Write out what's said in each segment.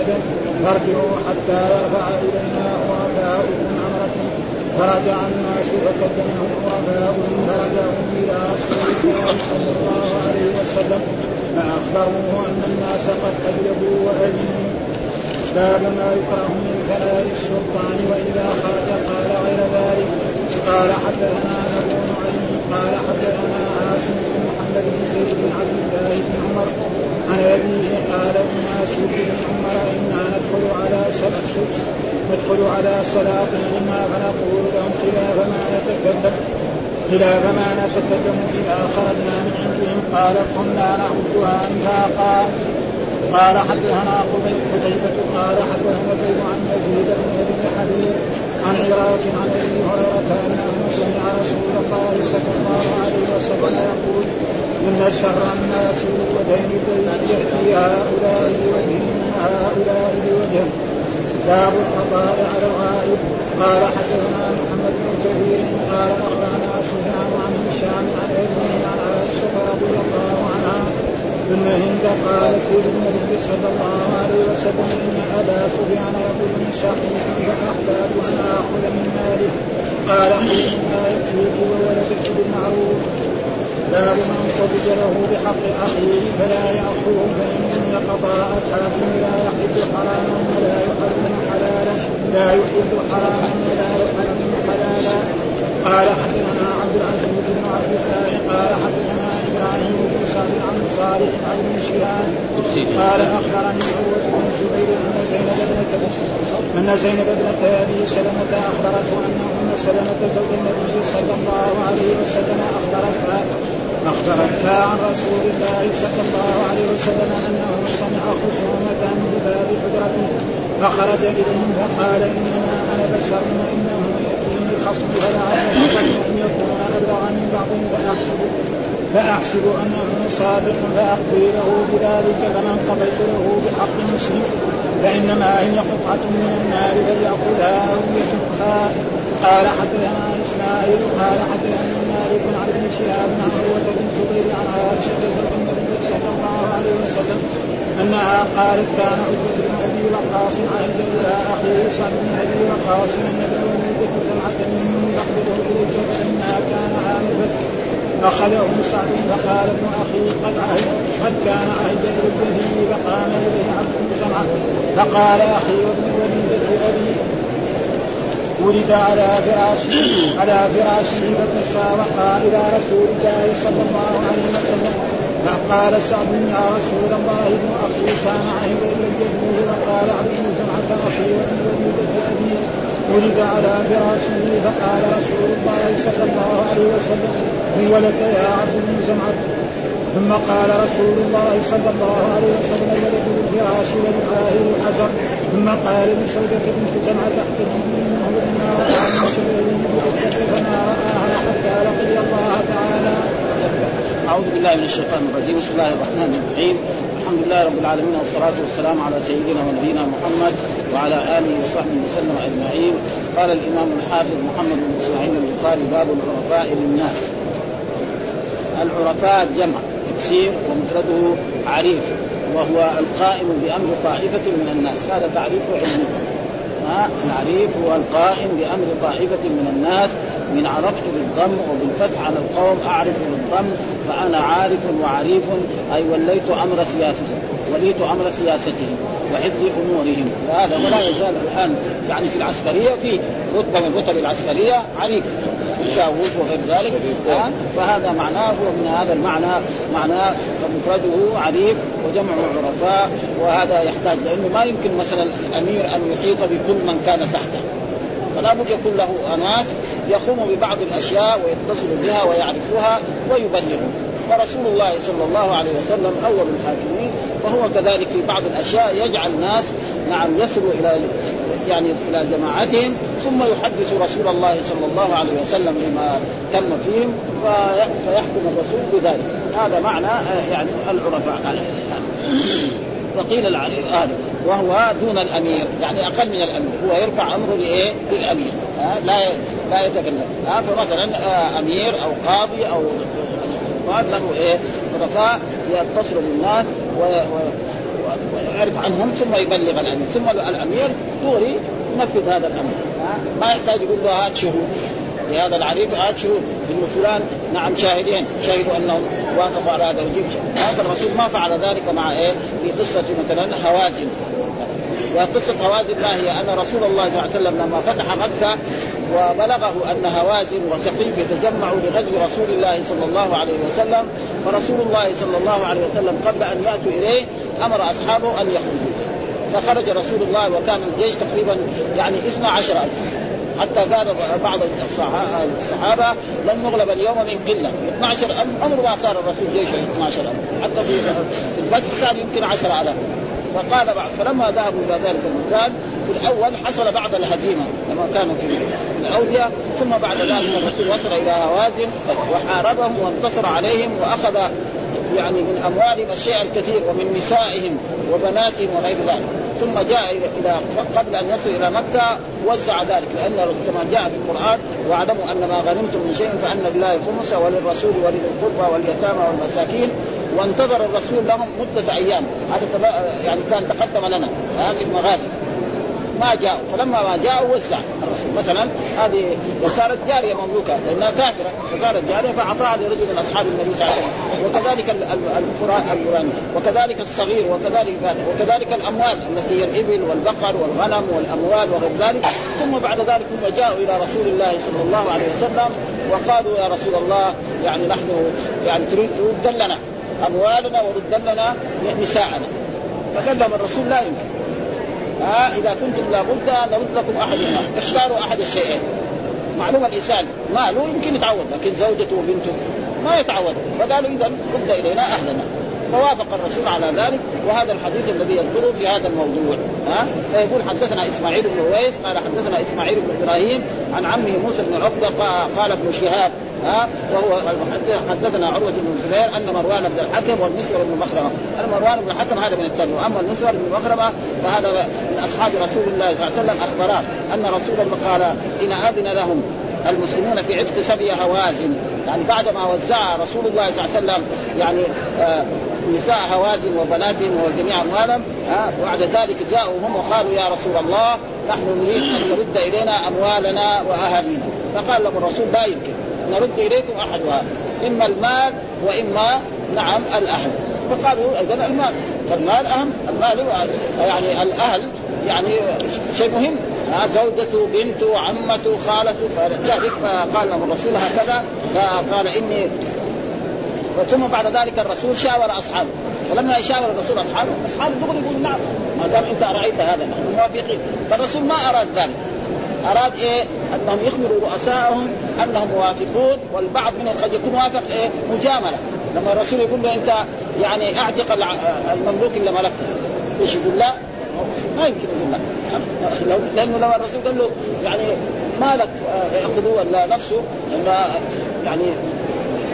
يأذن فارجعوا حتى يرفع إلينا غرفاؤكم أمركم فرجع الناس فقدمهم غرفاؤهم فرجعوا إلى رسول الله صلى الله عليه وسلم. فأخبروه أن الناس قد أجلبوا وأذنوا. باب ما يكره من كلام السلطان وإذا خرج قال غير ذلك. قال حدثنا ابو نعيم قال حدثنا بن محمد بن زيد بن عبد الله بن عمر عن ابيه قال الناس بن عمر أنا ندخل على سلف ندخل على سلاطيننا فنقول لهم خلاف ما نتكلم خلاف ما نتكلم اذا خرجنا من عندهم قال كنا نعدها نفاقا قال حدثنا قتيبة قال حدثنا زيد عن يزيد بن ابي حبيب عن عراق عن ابي هريرة انه سمع رسول الله صلى الله عليه وسلم يقول إن شر الناس الذين ياتي هؤلاء بوجه هؤلاء بوجه باب القضاء على الغائب. قال حدثنا محمد بن كثير قال أخبرنا سفيان عن هشام عن ابنه عن عائشة رضي الله عنها ثم هند قالت للنبي صلى الله عليه وسلم إن أبا سفيان رجل شقيق فاحببت أن آخذ من ماله. قال قل ما يكفيك وولدك بالمعروف. باب من قبض له بحق اخيه فلا ياخذه فإن قضاء الحاكم لا يحل حراما ولا يحرم حلالا لا يحل حراما ولا يحرم حلالا. قال حدثنا عبد العزيز بن عبد الله قال حدثنا إبراهيم بن سعد عن صالح عن ابن شهاب قال أخبرني عروة بن الزبير أن زينب ابنة أن زينب ابنة أبي سلمة أخبرته أن ام سلمة زوج النبي صلى الله عليه وسلم أخبرتها اخبرتها عن رسول الله صلى الله عليه وسلم أنه سمع خصومه بباب حجرته فخرج إليهم فقال إنما أنا بشر وانه ياتيني خصم فلعله ان يكون ابلغ من بعض فأحسب فأحسب أنه صادق فأقضي له بذلك فمن قضيت له بحق مسلم فإنما هي قطعة من النار فليأخذها أو يتركها. قال حدثنا إسماعيل قال حدثنا مالك عن ابن شهاب عن عروة بن الزبير عن عائشة صلى الله عليه وسلم أنها قالت كان عتبة بن أبي وقاص عند أخيه سعد بن أبي وقاص النبي ولدت سمعة منه يقبضه إليك فلما كان عام الفتح أخذه سعد فقال ابن أخي قد عهد قد كان عهد ابنته فقام إليه عبد سمعة. فقال أخي وابن أبي ولد على فراشه على فراشه فتسابقا إلى رسول الله صلى الله عليه وسلم. فقال سعد يا رسول الله ابن أخي كان عهد إلى ابنه وقال عبد بن سمعة أخي وابن وليدة أبي. ولد على فراشه فقال رسول الله صلى الله عليه وسلم هو لك يا عبد بن زمعة ثم قال رسول الله صلى الله عليه وسلم ولد الفراش وللعاهر الحجر ثم قال لسودة بنت زمعة احتجبي منه لما رأى من شبهه بعدة فما رآها حتى لقي الله تعالى. أعوذ بالله من الشيطان الرجيم. بسم الله الرحمن الرحيم. الحمد لله رب العالمين والصلاة والسلام على سيدنا ونبينا محمد وعلى آله وصحبه وسلم أجمعين. قال الإمام الحافظ محمد بن إسماعيل البخاري باب العرفاء للناس. العرفاء جمع. تكسير ومفرده عريف وهو القائم بأمر طائفة من الناس. هذا تعريف علمي. العريف هو القائم بأمر طائفة من الناس. من عرفت بالضم وبالفتح على القوم أعرف بالضم فأنا عارف وعريف أي وليت أمر سياسته وليت أمر سياستهم وحفظ أمورهم. وهذا ولا يزال الآن يعني في العسكرية في رتبة من رتب العسكرية عريف. الجاوز وغير ذلك. فهذا معناه ومن هذا المعنى معناه فمفرده عريف وجمعه عرفاء وهذا يحتاج لأنه ما يمكن مثلا الأمير أن يحيط بكل من كان تحته. فلا بد يكون له أناس يقوم ببعض الأشياء ويتصل بها ويعرفها ويبلغهم فرسول الله صلى الله عليه وسلم أول الحاكمين فهو كذلك في بعض الأشياء يجعل الناس نعم يصلوا إلى يعني إلى جماعتهم ثم يحدث رسول الله صلى الله عليه وسلم بما تم فيهم فيحكم الرسول بذلك. هذا معنى آه، يعني العرفاء فقيل العريف هذا وهو دون الأمير يعني أقل من الأمير. هو يرفع أمره لإيه؟ للأمير. لا لا يتكلم. فمثلا أمير أو قاضي أو قال له إيه؟ عرفاء يتصل بالناس ويعرف عنهم ثم يبلغ الأمير. ثم الأمير دوري ينفذ هذا الأمر. ما يحتاج يقول له هات شهود. لهذا العريف هات شهود. إنه فلان نعم شاهدين. شهدوا أنهم وافقوا على هذا وجيب هذا الرسول ما فعل ذلك مع إيه؟ في قصة مثلا هوازن وقصة هوازن ما هي؟ أن رسول الله صلى الله عليه وسلم لما فتح مكة وبلغه أن هوازن وثقيف يتجمعوا لغزو رسول الله صلى الله عليه وسلم فرسول الله صلى الله عليه وسلم قبل أن يأتوا إليه أمر أصحابه أن يخرجوا. فخرج رسول الله وكان الجيش تقريبا يعني 12 ألف. حتى قال بعض الصحابة لن نغلب اليوم من قلة. 12000 عمر ما صار الرسول جيشه 12000 حتى في في الفتح كان يمكن 10000 فقال بعد فلما ذهبوا إلى ذلك المكان في الأول حصل بعض الهزيمة لما كانوا في الأودية. ثم بعد ذلك الرسول وصل إلى هوازن وحاربهم وانتصر عليهم وأخذ يعني من اموالهم الشيء الكثير ومن نسائهم وبناتهم وغير ذلك. ثم جاء إلى قبل أن يصل إلى مكة وزع ذلك لأن كما جاء في القرآن واعلموا أن ما غنمتم من شيء فأن لله خمسه وللرسول ولذي القربى واليتامى والمساكين. وانتظر الرسول لهم مدة أيام. هذا يعني كان تقدم لنا في المغازي. ما جاءوا فلما ما جاءوا وزع الرسول. مثلا هذه وكانت جارية مملوكة لأنها كافرة وكانت جارية فأعطاها لرجل من أصحاب النبي صلى الله عليه وسلم. وكذلك القران وكذلك الصغير وكذلك وكذلك الأموال التي هي الإبل والبقر والغنم والأموال وغير ذلك. ثم بعد ذلك ثم جاءوا إلى رسول الله صلى الله عليه وسلم وقالوا يا رسول الله يعني نحن يعني تريد ترد لنا أموالنا ورد لنا نساءنا. فقال لهم الرسول لا يمكن. ها إذا كنتم لابد نرد لكم أحدهما اختاروا أحد الشيئين. معلوم الإنسان ماله يمكن يتعوض لكن زوجته وبنته ما يتعوض. فقالوا اذا رد إلينا اهلنا فوافق الرسول على ذلك وهذا الحديث الذي يذكره في هذا الموضوع. ها فيقول حدثنا إسماعيل بن اويس قال حدثنا إسماعيل بن إبراهيم عن عمه موسى بن عقبة قال ابن شهاب ها وهو المحدث حدثنا عروة بن الزبير أن مروان بن الحكم والمسور بن مخرمة. مروان بن الحكم هذا من التابعين. وأما المسور بن مخرمة فهذا من أصحاب رسول الله صلى الله عليه وسلم أخبراه أن رسول الله قال إن أذن لهم المسلمون في عتق سبي هوازن. يعني بعد ما وزع رسول الله صلى الله عليه وسلم يعني آه نساء هوازن وبناتهم وجميع أموالهم آه وبعد ذلك جاءوا هم وقالوا يا رسول الله نحن نريد أن ترد إلينا أموالنا وأهالينا. فقال لهم الرسول لا يمكن. نرد إليكم أحدها إما المال وإما نعم الأهل. فقالوا اذا المال. فالمال أهم المال يعني الأهل يعني شيء مهم. زوجته بنته عمته خالته. فلذلك فقال لهم الرسول هكذا فقال إني ثم بعد ذلك الرسول شاور أصحابه. فلما يشاور الرسول أصحابه أصحابه دغري يقول نعم ما دام أنت رأيت هذا نحن موافقين. فالرسول ما أراد ذلك. أراد إيه؟ أنهم يخبروا رؤسائهم أنهم موافقون والبعض منهم قد يكون وافق إيه؟ مجاملة. لما الرسول يقول له أنت يعني أعتق المملوك اللي ملكته. إيش يقول؟ لا. ما يمكن يقول لا. لأنه لو الرسول قال له يعني مالك ياخذوه ولا نفسه؟ يعني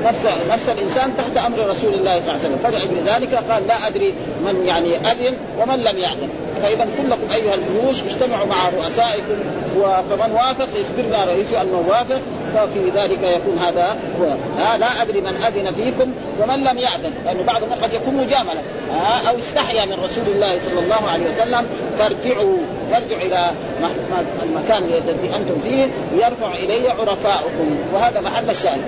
نفس نفس الإنسان تحت أمر رسول الله صلى الله عليه وسلم. فلأجل ذلك قال لا أدري من يعني أذن ومن لم يأذن. فإذا كلكم أيها الجيوش اجتمعوا مع رؤسائكم وفمن وافق يخبرنا رئيسه أنه وافق ففي ذلك يكون هذا هو. ها لا أدري من أذن فيكم ومن لم يأذن. لأنه بعض الناس قد يكون مجاملة. ها أو استحيا من رسول الله صلى الله عليه وسلم. فارجعوا فارجعوا إلى المكان الذي أنتم فيه. يرفع إلي عرفاؤكم. وهذا محل الشاهد.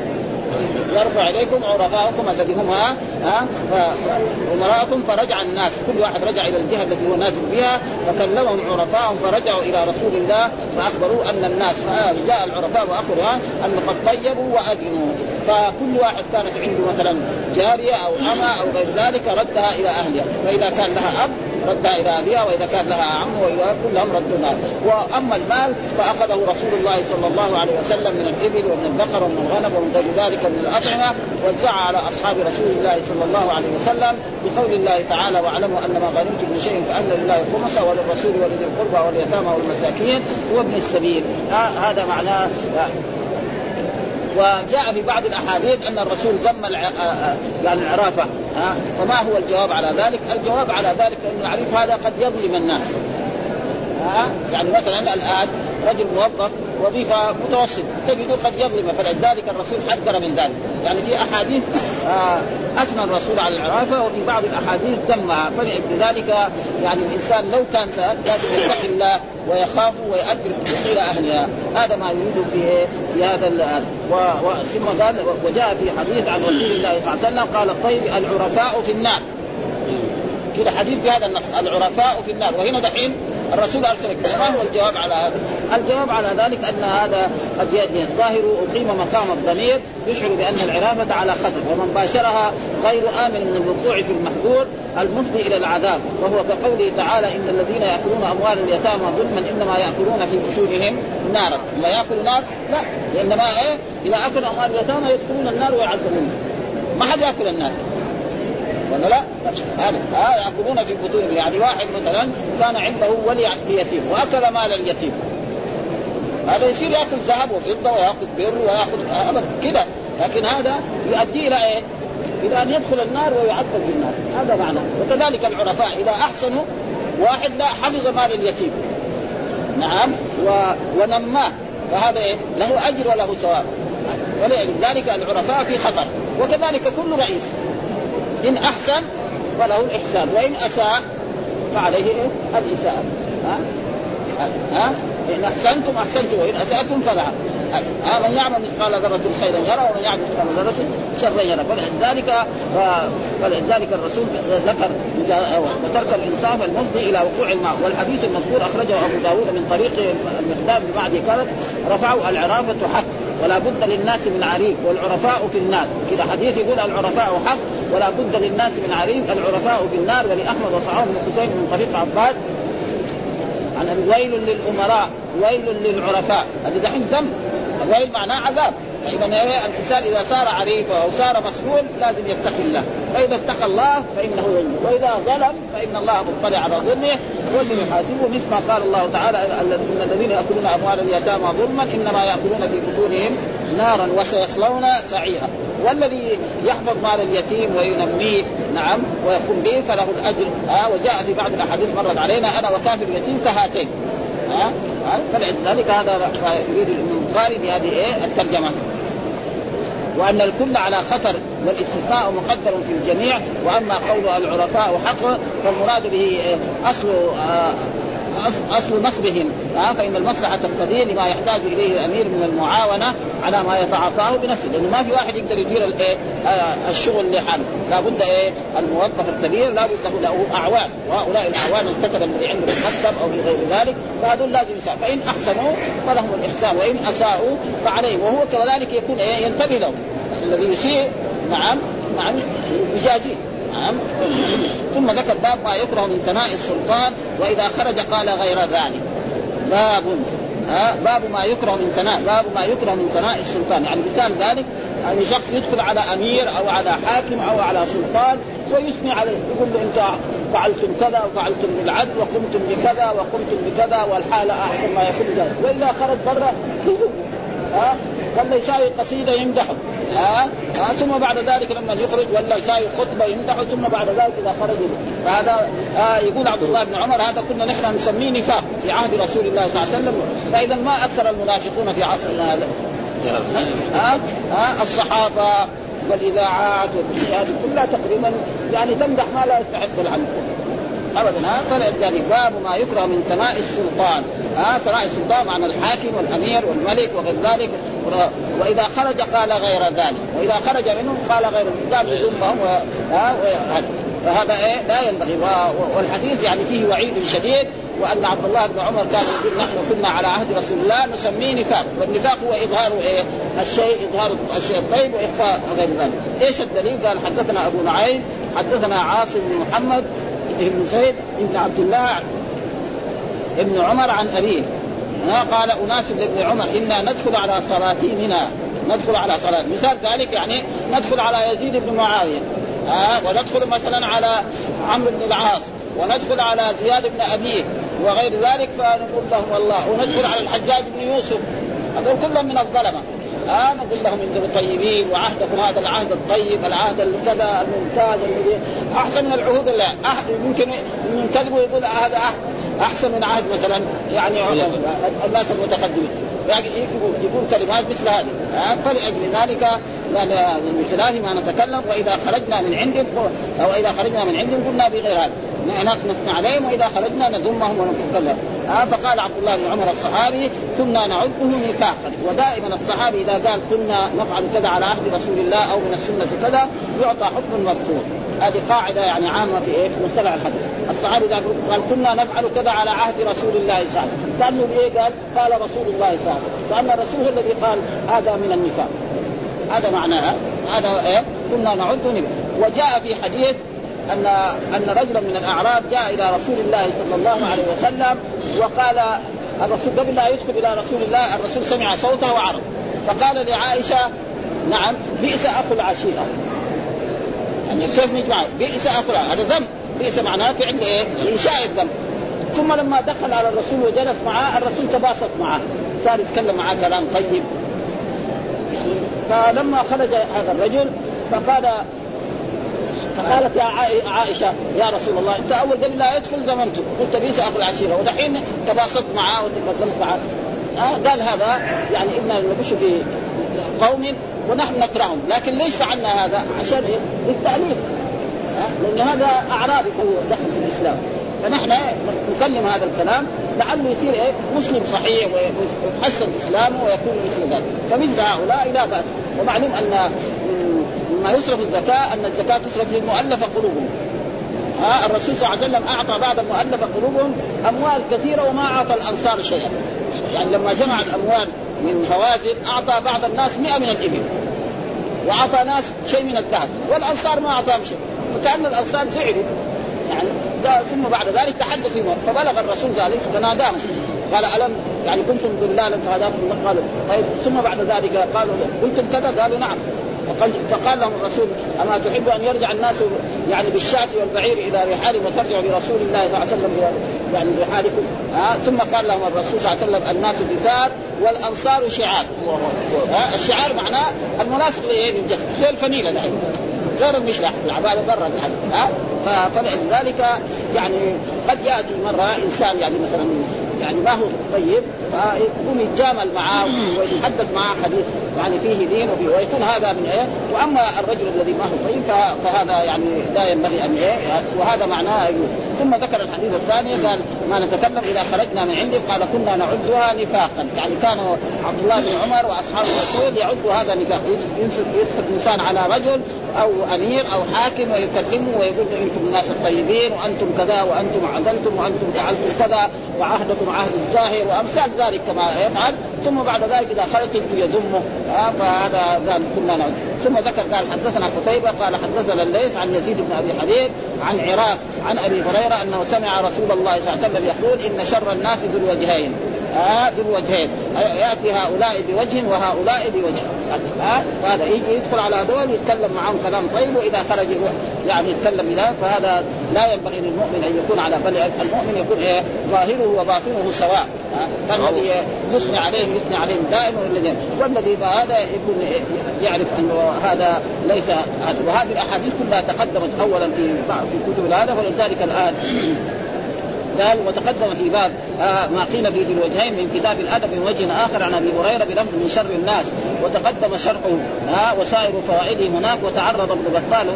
يرفع إليكم عرفاءكم الذي هم ها أمراءكم فرجع الناس كل واحد رجع إلى الجهة التي هو نازل بها فكلمهم عرفاءهم فرجعوا إلى رسول الله فاخبروه أن الناس جاء العرفاء وأخبروا أن قد طيبوا واذنوا فكل واحد كانت عنده مثلا جارية أو اما أو غير ذلك ردها إلى أهلها فإذا كان لها أب ردها إلى ابيها وإذا كان لها عم كلهم ردوا وأما المال فأخذه رسول الله صلى الله عليه وسلم من الإبل ومن البقر ومن الغنم ومن غير ذلك من الأطعمة وزع على أصحاب رسول الله صلى الله عليه وسلم بقول الله تعالى واعلموا أن ما غنمتم من شيء فأن لله خمسه وللرسول ولذي القربى واليتامى والمساكين وابن السبيل. هذا معناه وجاء في بعض الأحاديث أن الرسول ذم يعني العرافة ها؟ فما هو الجواب على ذلك؟ الجواب على ذلك أن العريف هذا قد يظلم الناس ها؟ يعني مثلا الآن رجل موظف وظيفة متوسطة تجده قد يظلم فلذلك الرسول حذر من ذلك. يعني في أحاديث آه أثنى الرسول على العرافة وفي بعض الأحاديث ذمها فلذلك يعني الإنسان لو كان سأل لازم يتقي الله ويخاف ويؤدي الحقوق إلى أهلها. هذا ما يريد في في هذا و... و... ثم قال وجاء في حديث عن رسول الله صلى الله عليه وسلم قال الطيب العرفاء في النار. كذا حديث بهذا النص العرفاء في النار. وهنا دحين الرسول ارسلك ما هو الجواب على هذا؟ الجواب على ذلك أن هذا قد يأتي الظاهر أقيم مقام الضمير يشعر بأن العرافة على خطر ومن باشرها غير آمن من الوقوع في المحظور المفضي إلى العذاب وهو كقوله تعالى إن الذين يأكلون أموال اليتامى ظلما إنما يأكلون في بطونهم نارا، ما يأكل نار؟ لا إنما إيه؟ إذا اكلوا أموال اليتامى يدخلون النار ويعذبون. ما حد يأكل النار ولا لا؟ هذا يأكلون في بطونهم يعني واحد مثلا كان عنده ولي يتيم وأكل مال اليتيم. هذا يصير يأكل ذهب وفضة وياخذ بر وياخذ أبد كذا لكن هذا يؤدي إلى إيه؟ إلى أن يدخل النار ويعذب في النار. هذا معنى. وكذلك العرفاء إذا أحسنوا واحد لا حفظ مال اليتيم. نعم. و... ونماه. فهذا إيه؟ له أجر وله ثواب. ولذلك العرفاء في خطر. وكذلك كل رئيس. إن أحسن فله الإحسان وإن أساء فعليه إيه؟ الإساءة. ها؟ ها؟ إن أحسنتم أحسنتم وإن اساتم فلها ها؟ من يعمل مثقال ذرة خيرا يرى ومن يعمل مثقال ذرة شرا يرى. فلذلك فلذلك الرسول ذكر وترك الإنصاف المفضي إلى وقوع الماء. والحديث المذكور أخرجه أبو داود من طريق المقدام معدي قال رفعوا العرافة حق ولا بد للناس من عريف والعرفاء في النار. كذا حديث يقول العرفاء حق ولا بد للناس من عريف العرفاء في النار ولاحمد وصعون بن حسين من طريق عباد. عن ويل للأمراء ويل للعرفاء. هذا دحين ذم ويل معناه عذاب. إذا الإنسان إذا صار عريفا أو صار مسؤول لازم يتقي الله. فإذا اتقى الله فإنه ينجو. وإذا ظلم فإن الله مطلع على ظلمه. وسيحاسبه مثل ما قال الله تعالى إن الذين يأكلون أموال اليتامى ظلما إنما يأكلون في بطونهم نارا وسيصلون سعيرا. والذي يحفظ مال اليتيم وينميه نعم ويقوم به فله الأجر. آه وجاء في بعض الأحاديث مرت علينا أنا وكافر اليتيم كهاتين ها؟ فلذلك هذا يريد البخاري بهذه إيه؟ الترجمة. وأن الكل على خطر والاستثناء مقدر في الجميع وأما قول العرفاء حق فالمراد به أصل آه أصل نصبهم فإن المصلحة تقتضي لما يحتاج إليه الأمير من المعاونة على ما يتعاطاه بنفسه لأنه ما في واحد يقدر يدير الايه آه الشغل لحاله لابد إيه الموظف الكبير لابد له أعوان وهؤلاء الأعوان الكتب اللي عنده في المكتب أو في غير ذلك فهذول لازم يساء فإن أحسنوا فلهم الإحسان وإن أساءوا فعليهم وهو كذلك يكون إيه ينتبه لهم الذي يسيء نعم نعم يجازيه. نعم. ثم ذكر باب ما يكره من ثناء السلطان وإذا خرج قال غير ذلك. باب ها باب ما يكره من ثناء باب ما يكره من ثناء السلطان. يعني مثال ذلك يعني شخص يدخل على أمير أو على حاكم أو على سلطان ويثني عليه يقول له إنت فعلتم كذا وفعلتم بالعدل وقمتم بكذا وقمتم بكذا والحاله أحسن ما يكون. ذلك وإذا خرج برا ها ولا يساوي قصيدة يمدحه. ها آه؟ ثم بعد ذلك لما يخرج ولا يساوي خطبة يمدحه ثم بعد ذلك إذا خرج فهذا آه يقول عبد الله بن عمر هذا كنا نحن نسميه نفاق في عهد رسول الله صلى الله عليه وسلم فإذا ما أكثر المنافقون في عصرنا هذا ها آه؟ الصحافه والإذاعات والاشياء هذه كلها تقريبا يعني تمدح ما لا يستحق العمل ابدا. ها فلذلك باب ما يكره من ثناء السلطان. ها ثناء السلطان معنى الحاكم والأمير والملك وغير ذلك. وإذا خرج قال غير ذلك. وإذا خرج منهم قال غير قال يذمهم فهذا إيه؟ لا ينبغي. والحديث يعني فيه وعيد شديد وأن عبد الله بن عمر كان يقول نحن كنا على عهد رسول الله نسميه نفاق. والنفاق هو إظهار إيه؟ الشيء إظهار الشيء الطيب وإخفاء غير ذلك. إيش الدليل؟ قال حدثنا أبو نعيم حدثنا عاصم بن محمد بن زيد بن عبد الله ابن عمر عن أبيه. قال أناس لابن عمر إنا ندخل على صلاتيننا. ندخل على صلاة. مثال ذلك يعني ندخل على يزيد بن معاوية. آه وندخل مثلا على عمرو بن العاص وندخل على زياد بن أبيه وغير ذلك فنقول لهم الله وندخل على الحجاج بن يوسف. هذول كلهم من الظلمة. آه نقول لهم إنتم طيبين وعهدكم هذا العهد الطيب العهد الكذا الممتاز أحسن من العهود اللي ممكن من كذبه يقول هذا أحسن من عهد مثلا يعني الناس المتقدمين. يعني يقول كلمات مثل هذه. فلأجل ذلك من خلاف ما نتكلم وإذا خرجنا من عندهم أو إذا خرجنا من عندهم قلنا بغير هذا. نثنى عليهم وإذا خرجنا نذمهم ونتكلم آه فقال عبد الله بن عمر الصحابي كنا نعده نفاقا ودائما الصحابي إذا قال كنا نفعل كذا على عهد رسول الله أو من السنة كذا يعطى حكم مرفوض هذه قاعدة يعني عامة في إيه؟ مصطلح الحديث، الصحابي إذا قال كنا نفعل كذا على عهد رسول الله صلى الله عليه وسلم، كأنه قال؟ قال رسول الله صلى الله عليه وسلم، الرسول الذي قال هذا من النفاق. هذا معناها هذا إيه؟ كنا نعد نفاق، وجاء في حديث أن أن رجلا من الأعراب جاء إلى رسول الله صلى الله عليه وسلم وقال الرسول قبل لا يدخل إلى رسول الله الرسول سمع صوته وعرض فقال لعائشة نعم بئس أخو العشيرة. يعني كيف نجمع؟ بئس أخو هذا ذنب. بئس معناه فعل إيه؟ إنشاء الذنب. ثم لما دخل على الرسول وجلس معه الرسول تباسط معه. صار يتكلم معه كلام طيب. فلما خرج هذا الرجل فقال فقالت يا عائشة يا رسول الله انت أول قبل لا يدخل زمنته. قلت بئس أخو العشيرة. ودحين تباسطت معه وتكلمت معه. آه قال هذا يعني ابن نبش في قوم ونحن نكرههم. لكن ليش فعلنا هذا؟ عشان إيه؟ للتأليف. لأن هذا أعرابي دخل في الإسلام. فنحن نكلم هذا الكلام لعله يصير إيه؟ مسلم صحيح ويتحسن إسلامه ويكون مثل ذلك. فمثل هؤلاء لا بأس. ومعلوم أن مما يصرف الزكاة أن الزكاة تصرف للمؤلفه قلوبهم. ها الرسول صلى الله عليه وسلم أعطى بعض المؤلفه قلوبهم أموال كثيرة وما أعطى الأنصار شيئا. يعني لما جمع الاموال من هوازن أعطى بعض الناس 100 من الإبل. وأعطى ناس شيء من الذهب. والأنصار ما أعطاهم شيء. فكأن الأنصار زعلوا. يعني ثم بعد ذلك تحدث فيما فبلغ الرسول ذلك فناداهم. قال الم يعني كنتم ضلالا؟ فهداكم قالوا طيب ثم بعد ذلك قالوا قلتم كذا؟ قالوا نعم. فقال, فقال لهم الرسول أما تحب أن يرجع الناس يعني بالشاة والبعير إلى رحالهم وترجع برسول الله صلى الله عليه وسلم يعني رحالكم؟ آه ثم قال لهم الرسول صلى الله عليه وسلم الناس دثار والأنصار شعار. آه الشعار معناه المناسب للجسد زي الفنيلة دحين. غير المشلح العباده برا ها؟ فلذلك يعني قد يأتي مرة إنسان يعني مثلا يعني ما هو طيب فيقوم يتجامل معه ويتحدث معه حديث يعني فيه دين وفيه ويكون هذا من إيه؟ وأما الرجل الذي ما هو طيب فهذا يعني لا ينبغي أن إيه؟ وهذا معناه ثم ذكر الحديث الثاني قال ما نتكلم إذا خرجنا من عنده قال كنا نعدها نفاقا. يعني كان عبد الله بن عمر واصحاب الرسول يعد هذا نفاق يدخل إنسان على رجل أو أمير أو حاكم ويكلمه ويقول إنتم الناس الطيبين وأنتم كذا وأنتم عدلتم وأنتم فعلتم كذا وعهدكم عهد الزاهر وأمثال ذلك كما يفعل. ثم بعد ذلك إذا خرج يذمه آه فهذا ذلك كنا نعد ثم ذكر قال حدثنا قتيبة قال حدثنا الليث عن يزيد بن أبي حبيب عن عراق عن أبي هريرة أنه سمع رسول الله صلى الله عليه وسلم يقول إن شر الناس ذو الوجهين. آه ذو الوجهين. يأتي هؤلاء بوجه وهؤلاء بوجه. آه هذا يجي يدخل على هذول يتكلم معهم كلام طيب وإذا خرج يروح يعني يتكلم إلى فهذا لا ينبغي للمؤمن أن يكون على بل المؤمن يكون إيه ظاهره وباطنه سواء. فالذي يثني عليهم يثني عليهم دائما والذي والذي هذا يكون يعرف أنه هذا ليس وهذه الأحاديث كلها تقدمت اولا في في كتب هذا ولذلك الآن قال وتقدم في باب آه ما قيل في ذي الوجهين من كتاب الأدب من وجه آخر عن أبي هريرة بلفظ من شر الناس. وتقدم شرحه آه وسائر فوائده هناك. وتعرض ابن بطال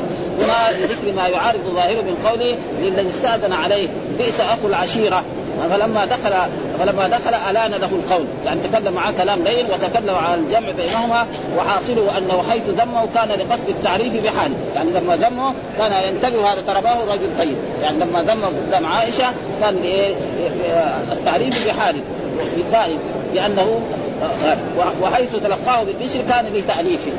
هنا لذكر ما يعارض ظاهره من قوله للذي استأذن عليه بئس أخو العشيرة. فلما دخل فلما دخل ألان له القول. يعني تكلم معه كلام ليل وتكلم عن الجمع بينهما وحاصله أنه حيث ذمه كان لقصد التعريف بحاله. يعني لما ذمه كان ينتبه هذا ترباه رجل طيب يعني لما ذمه قدام عائشة كان التعريف بحاله. بفائد لأنه وحيث تلقاه بالبشر كان لتأليفه.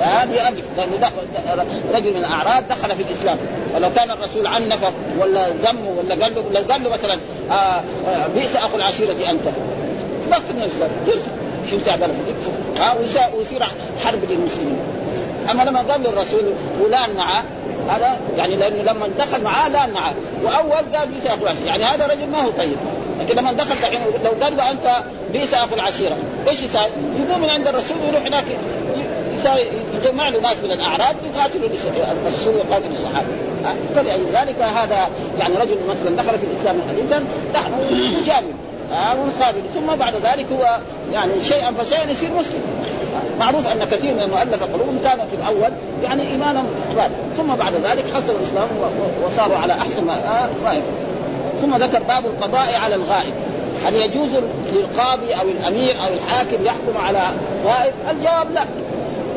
هذه ألف لأنه دخل رجل من الأعراب دخل في الإسلام. ولو كان الرسول عنفه ولا ذمه ولا قال له لو قال له مثلا آه آه بئس أخو العشيرة أنت. ضغط من الإسلام يرفض شو ها ويصير حرب للمسلمين أما لما قال للرسول فلان معه هذا يعني لأنه لما دخل معاه لأن معاه وأول قال بئس أخو العشيرة يعني هذا رجل ما هو طيب. لكن لما دخل دحين لو قال له أنت بئس أخو العشيرة إيش يساوي؟ يقوم من عند الرسول ويروح هناك يساوي يجمع له ناس من الأعراب يقاتلوا الرسول ويقاتلوا الصحابه فلذلك هذا يعني رجل مثلا دخل في الإسلام حديثا نحن نجامل ونقابل ثم بعد ذلك هو يعني شيئا فشيئا يصير مسلم. معروف أن كثير من المؤلفة قلوبهم كانوا في الأول يعني ايمانا غال ثم بعد ذلك حصلوا الإسلام وصاروا على أحسن ما, ما ثم ذكر باب القضاء على الغائب. هل يجوز للقاضي أو الأمير أو الحاكم يحكم على غائب؟ الجواب لا.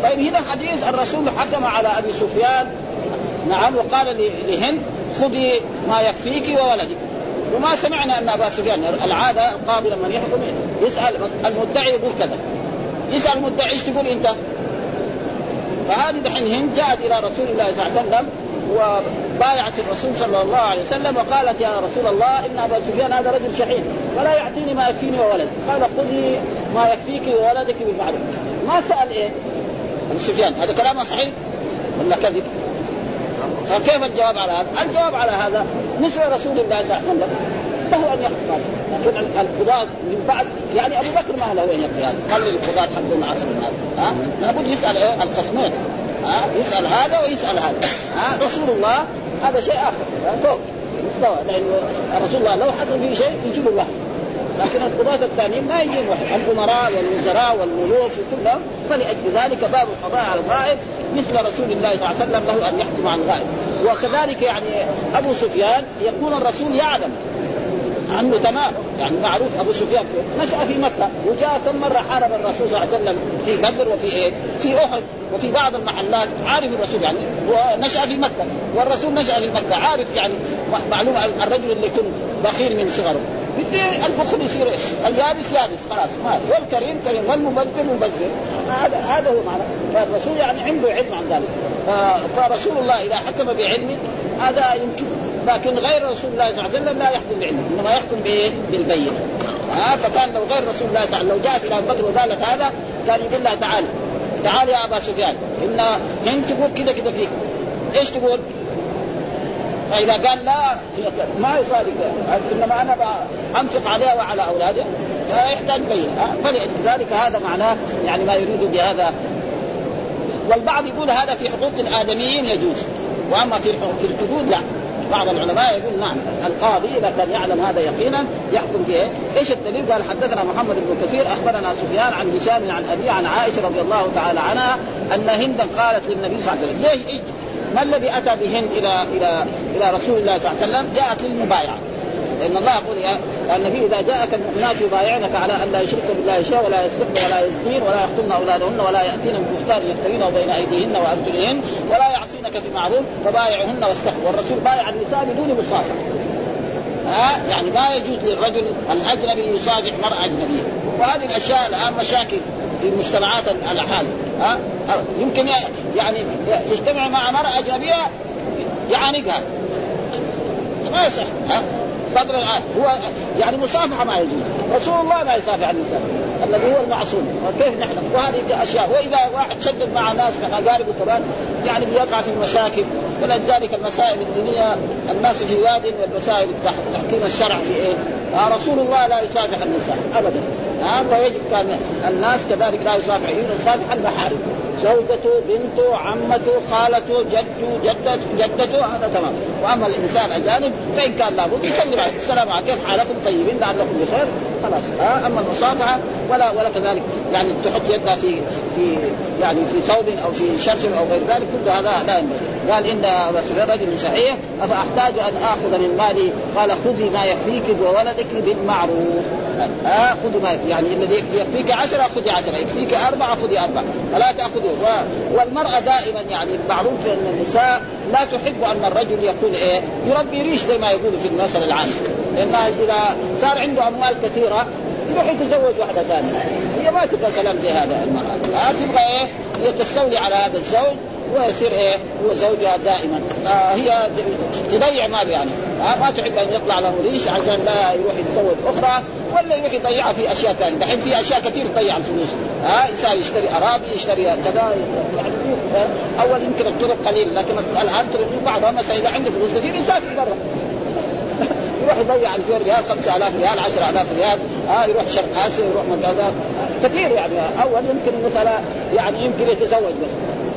طيب هنا حديث الرسول حكم على أبي سفيان. نعم وقال لهند خذي ما يكفيك وولدك. وما سمعنا أن أبا سفيان العادة القاضي لما يحكم. يسأل المدعي يقول كذا. يسأل المدعي إيش تقول أنت؟ فهذه دحين هند جاءت إلى رسول الله صلى الله عليه وسلم وبايعت الرسول صلى الله عليه وسلم وقالت يا رسول الله إن أبا سفيان هذا رجل شحيح ولا يعطيني ما يكفيني وولد. قال خذي ما يكفيك وولدك بالمعروف. ما سأل إيه؟ أبو سفيان. هذا كلامه صحيح ولا كذب؟ فكيف الجواب على هذا؟ الجواب على هذا مثل رسول الله صلى الله عليه وسلم. له أن يحكم هذا. لكن القضاة من بعد يعني أبو بكر ما له وين يقضي هذا. قال القضاة حقهم عصر هذا. ها؟ لابد يسأل إيه؟ الخصمين ها؟ يسأل هذا ويسأل هذا. ها؟ رسول الله هذا شيء آخر. فوق. مستوى. لأنه رسول الله لو حصل فيه شيء يجيب الوحي لكن القضاة الثانيين ما يجيب وحي الأمراء والوزراء والملوك وكلهم. فلأجل ذلك باب القضاء على الغائب. مثل رسول الله صلى الله عليه وسلم له أن يحكم عن الغائب. وكذلك يعني أبو سفيان يكون الرسول يعلم عنه تمام. يعني معروف أبو سفيان. نشأ في مكة وجاء كم مره حارب الرسول صلى الله عليه وسلم في بدر وفي إيه؟ في أحد وفي بعض المحلات. عارف الرسول يعني. ونشأ في مكة. والرسول نشأ في مكة. عارف يعني. معلومه الرجل اللي يكون بخيل من صغره. بدي البخل يصير اليابس يابس خلاص ما والكريم كريم والمبذر مبذر هذا هذا هو معنى. فالرسول يعني عنده علم عن ذلك. فرسول الله إذا حكم بعلمه هذا يمكن. لكن غير رسول الله صلى الله عليه وسلم لا يحكم بعلمه. إنما يحكم بايه؟ بالبينة. ها؟ فكان لو غير رسول الله صلى الله عليه وسلم لو جاءت إلى ابو بكر وقالت هذا كان يقول لها تعالي تعال يا أبا سفيان ان هند تقول كذا كذا فيك. إيش تقول؟ فإذا قال لا ما يصادق. إنما أنا أنفق عليها وعلى اولادها يحتاج بين فلذلك هذا معناه يعني ما يريد بهذا. والبعض يقول هذا في حقوق الآدميين يجوز. وأما في في الحدود لا. بعض العلماء يقول نعم القاضي إذا كان يعلم هذا يقينا يحكم به. إيش الدليل؟ قال حدثنا محمد بن كثير أخبرنا سفيان عن هشام عن ابي عن عائشة رضي الله تعالى عنها أن هندا قالت للنبي صلى الله عليه وسلم ليش؟ ما الذي أتى بهند إلى إلى إلى رسول الله صلى الله عليه وسلم؟ جاءت للمبايعة. لأن الله يقول يا النبي إذا جاءك المؤمنات يبايعنك على أن لا يشركن بالله شيئا ولا يسرقن ولا يزنين ولا يقتلن أولادهن ولا يأتين ببهتان يفترينه بين أيديهن وأرجلهن ولا يعصينك في معروف فبايعهن واستغفر والرسول بايع النساء بدون مصافحه ها؟ يعني ما يجوز للرجل الأجنبي يصافح مرأة أجنبية. وهذه الأشياء الآن مشاكل في المجتمعات الحال ها؟ يمكن يعني يجتمع مع مرأة أجنبية يعانقها. ما يصح ها؟ فضلا هو يعني مصافحة ما يجوز. رسول الله ما يصافح النساء الذي هو المعصوم. وكيف نحن؟ وهذه أشياء. وإذا واحد شدد مع ناس من أقاربه كمان يعني بيقع في المشاكل. ولذلك المسائل الدينية الناس في واد والمسائل تحكيم الشرع في إيه؟ آه رسول الله لا يصافح النساء. ابدا. آه فيجب كان الناس كذلك لا يصافح يصافح المحارم. زوجته بنته عمته خالته جده جدته جدته هذا تمام. وأما الإنسان الأجانب فإن كان لابد يسلم عليه. السلام عليكم. كيف حالكم؟ طيبين؟ لعلكم بخير. خلاص. ها؟ أما المصافحة ولا ولا كذلك. يعني تحط يدها في في يعني في ثوب أو في شرشم أو غير ذلك. كل هذا لا ينبغي. قال إن رجل صحيح أفأحتاج أن آخذ من مالي؟ قال خذي ما يكفيك وولدك بالمعروف. ها؟ خذي ما يكفي يعني الذي يكفيك عشرة خذي عشرة. يكفيك أربعة خذي أربعة. فلا تأخذوا والمرأة دائما يعني معروف أن النساء لا تحب أن الرجل يكون إيه؟ يربي ريش زي ما يقولوا في المثل العام. لأنها إذا صار عنده أموال كثيرة يروح يتزوج واحدة ثانية. هي ما تبغى كلام زي هذا المرأة. ها تبغى إيه؟ هي تستولي على هذا الزوج ويصير إيه؟ هو زوجها دائما. فهي تضيع مال يعني ما تحب أن يطلع له ريش عشان لا يروح يتزوج أخرى ولا يروح يضيعها في أشياء ثانية، دحين في أشياء كثير تضيع الفلوس، ها إنسان يشتري أراضي يشتري كذا يعني أول يمكن الطرق قليل لكن الآن طرق بعضها مثلا إذا عنده فلوس كثير يسافر برا. يروح يضيع 2000 ريال 5000 ريال 10000 ريال ها يروح شرق آسيا يروح مكان كثير يعني أول يمكن مثلا يعني يمكن يتزوج بس.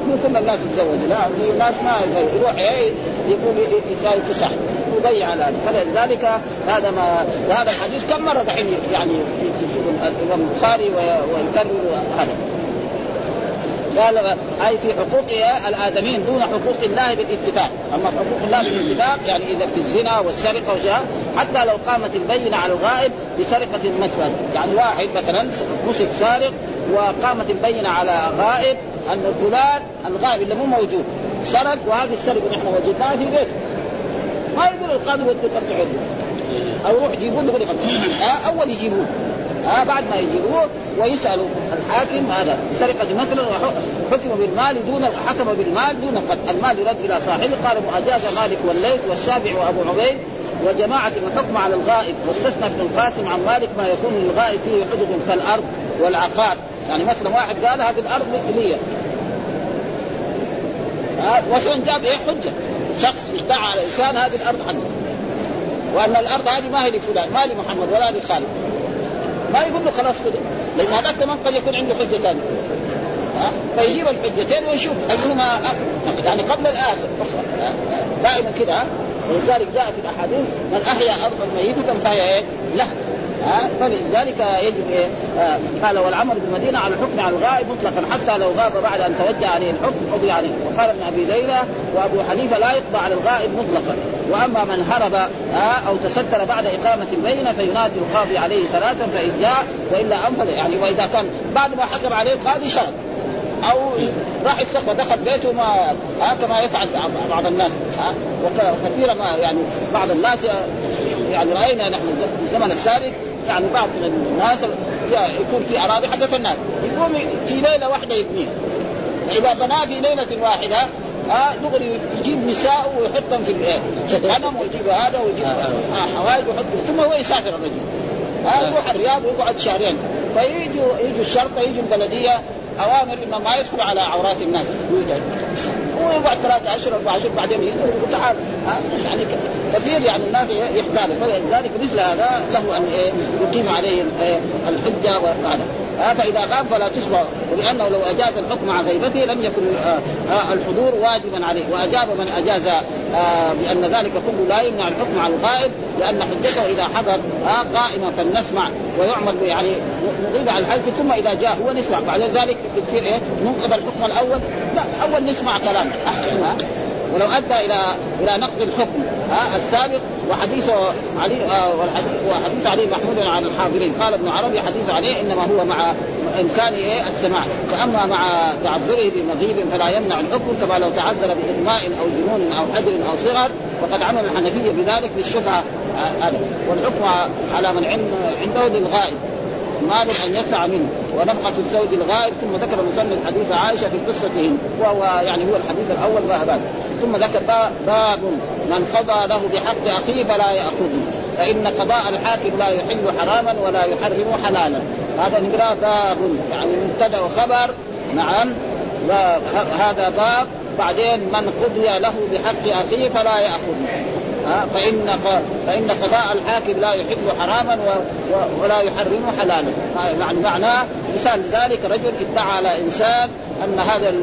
مو كل الناس يتزوجوا لا في ناس ما يروح إيه يقول يساوي فسح يضيع على فلذلك هذا ما وهذا الحديث كم مرة دحين يعني الإمام البخاري ويكرر هذا. قال أي في حقوق الآدميين دون حقوق الله بالاتفاق، أما حقوق الله بالاتفاق يعني إذا في الزنا والسرقة وشيء حتى لو قامت البينة على الغائب بسرقه مثلا، يعني واحد مثلا مسك سارق وقامت البينة على غائب أن فلان الغائب اللي مو موجود. سرق وهذه السرقه نحن وجدناها في بيته ما يقول القاضي ودوا قطعوا أو يروح يجيبون له آه أول يجيبوه آه بعد ما يجيبوه ويسألوا الحاكم هذا. سرقه مثلا حكم بالمال دون حكم بالمال دون قتل المال يرد إلى صاحبه. قال اجاز مالك والليث والشافعي وأبو عبيد. وجماعة الحكم على الغائب واستثنى ابن القاسم عن مالك ما يكون للغائب فيه حدود كالأرض والعقار. يعني مثلا واحد قال هذه الأرض لي مثلا جاب؟ إيه؟ حجة. شخص ادعى على إنسان هذه الأرض حقه وأن الأرض هذه ما هي لفلان ما لمحمد ولا لخالد. ما يقول له خلاص خذ لأن هذاك كمان قد يكون عنده حجة ثانية. فيجيب الحجتين ويشوف أيهما يعني قبل الآخر. دائما كده ولذلك جاء في الأحاديث من أحيا أرضا ميتة فهي إيه؟ له. ها؟ فلذلك يجب إيه؟ آه قال والعمل بالمدينة على الحكم على الغائب مطلقا. حتى لو غاب بعد أن توجه عليه الحكم قضي عليه. وقال ابن أبي ليلى وأبو حنيفة لا يقضى على الغائب مطلقا. وأما من هرب أو تستر بعد إقامة البينه فينادي القاضي عليه ثلاثا فإن جاء والا أنفذ. يعني وإذا كان بعد ما حكم عليه القاضي شرط. أو راح يستخبى دخل بيته ما ها كما يفعل بعض الناس ها. وكثيرا ما يعني بعض الناس يعني رأينا نحن في الزمن السابق يعني بعض من الناس يكون في أراضي حقت الناس. يقوم في ليلة واحدة يبنيها فاذا بناه في ليلة واحدة ها دغري يجيب نساء ويحطهم في الايه غنم ويجيب هذا ويجيب آه حوائج ويحط ثم هو يسافر الرجل ها يروح الرياض ويقعد شهرين. فيجوا يجوا الشرطه يجوا البلدية أوامر انه ما يدخل على عورات الناس. يوجد. هو يقعد ثلاثة أشهر أربع أشهر بعدين يقول تعال يعني كثير يعني الناس يحتاج فلذلك مثل هذا له أن يقيم عليه الحجة وهذا. آه فاذا غاب فلا تشبع ولأنه لو أجاز الحكم عن غيبته لم يكن آه آه الحضور واجبا عليه وأجاب من أجاز آه بأن ذلك كله لا يمنع الحكم على الغائب لأن حجته إذا حضر آه قائمه فلنسمع ويعمل يعني نغيب عن الحج ثم إذا جاء هو نسمع. بعد ذلك يصير إيه؟ ننقض الحكم الأول لا أول نسمع كلامه أحسن ولو أدى إلى إلى نقض الحكم ها السابق وحديث علي آه والحديث وحديث علي محمود عن الحاضرين. قال ابن عربي حديث علي إنما هو مع امكان إيه؟ السماع. فأما مع تعذره بمغيب فلا يمنع الحكم كما لو تعذر بإغماء أو جنون أو حجر أو صغر وقد عمل الحنفية بذلك للشفعه آه والحكم على من عنده للغائب. مال أن يدفع منه ونفقة الزوج الغائب ثم ذكر مصنف حديث عائشة في قصتهم وهو يعني هو الحديث الأول باب ثم ذكر باب من قضى له بحق أخيه فلا يأخذه فإن قضاء الحاكم لا يحل حراما ولا يحرم حلالا. هذا نقرأ باب يعني مبتدأ وخبر. نعم. هذا باب. بعدين من قضي له بحق أخيه فلا يأخذه. فإن فإن قضاء الحاكم لا يحل حراما ولا يحرم حلالا. يعني معناه مثال ذلك رجل ادعى على إنسان أن هذا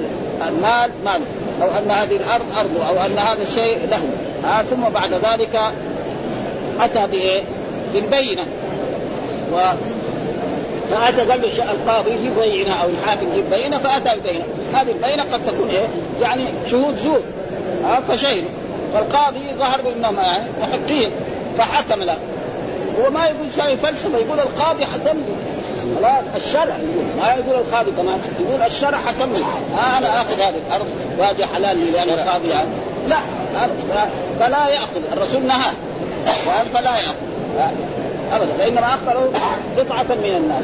المال مال أو أن هذه الأرض أرضه أو أن هذا الشيء له ثم بعد ذلك أتى بإيه؟ بالبينة. و فأتى قال له القاضي جيب بينة أو الحاكم جيب بينة فأتى ببينة. هذه البينة قد تكون إيه؟ يعني شهود زور. فشهدوا. فالقاضي ظهر بانهم يعني محقين فحكم له. هو ما يقول شيء فلسفة يقول القاضي حكم لي. خلاص الشرع يقول ما يقول القاضي كمان يقول الشرع حكم لي. آه أنا آخذ هذه الأرض وهذه حلال لي لأن القاضي يعني. لا فلا يأخذ الرسول نهى. وقال فلا يأخذ. أبدا فانما اخبره قطعة من الناس.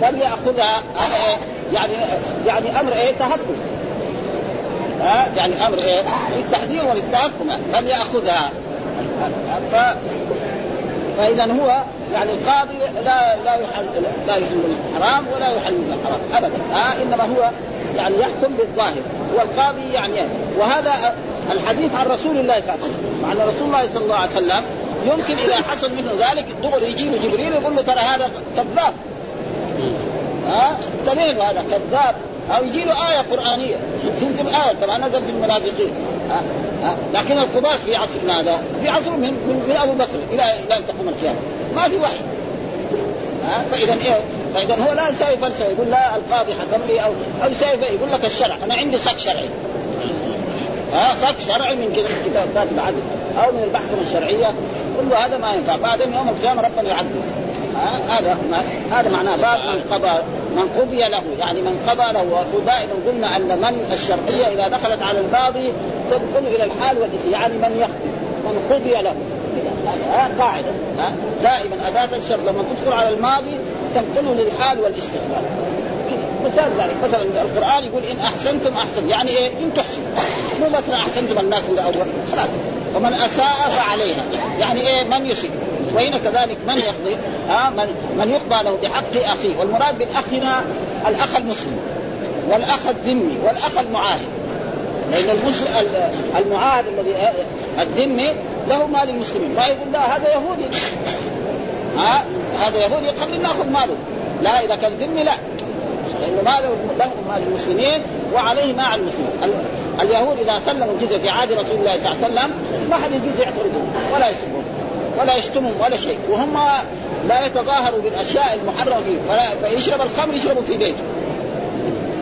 فليأخذها يعني يعني أمر إيه؟ تهكم ها؟ يعني أمر إيه؟ للتحذير وللتهكم من يأخذها. فإذا هو يعني القاضي لا لا يحل لا يحل الحرام ولا يحل الحرام. ابدا. ها؟ إنما هو يعني يحكم بالظاهر. والقاضي يعني وهذا الحديث عن رسول الله صلى الله عليه وسلم. مع ان رسول الله صلى الله عليه وسلم. يمكن إذا حصل منه ذلك دغري يجي له جبريل يقول له ترى هذا كذاب. ها؟ انتبه هذا كذاب. أو يجي له آية قرآنية. تنزل آية. كما نزل في المنافقين. ها ها لكن القضاة في عصرنا هذا في عصر من من, من أبو بكر إلى إلى ان تقوم القيامة. ما في وحي ها فإذا إيه؟ فإذا هو لا يساوي فلسفه يقول لا القاضي حكم لي. أو أو يساوي يقول لك الشرع. أنا عندي صك شرعي. ها صك شرعي من كذا من كتابات العدل أو من المحكمة الشرعية. كل هذا ما ينفع. بعدين يوم القيامة ربنا يعدل. هذا هذا معناه. باب قضى من قضي له يعني من قضى له. ودائما قلنا أن من الشرطية إذا دخلت على القاضي تدخل إلى الحال والاسم يعني من يقضي من قضي له. قاعدة. دائما أداة الشرط لما تدخل على الماضي تنقله للحال والاستقبال. مثال ذلك مثلا القرآن يقول إن أحسنتم أحسن يعني إيه؟ إن تحسن. مو مثلا أحسنتم الناس الأول خلاص. ومن أساء فعليها يعني إيه؟ من يسيء وهنا كذلك من يقضي؟ ها من من يقضى له بحق أخيه. والمراد بالاخ هنا الأخ المسلم والأخ الذمي والأخ المعاهد. لأن المسلم المعاهد الذي الذمي له مال المسلمين. ما يقول لا هذا يهودي. ها هذا يهودي خلينا ناخذ ماله. لا إذا كان ذمي لا. لأنه ماله له مال المسلمين وعليه مع المسلمين. اليهود إذا سلموا الجزيه في عهد رسول الله صلى الله عليه وسلم ما حد يجوز يعترضهم ولا يسبهم ولا يشتمهم ولا شيء. وهم لا يتظاهروا بالأشياء المحرمة. فيه فلا فيشرب الخمر يشربوا في بيته.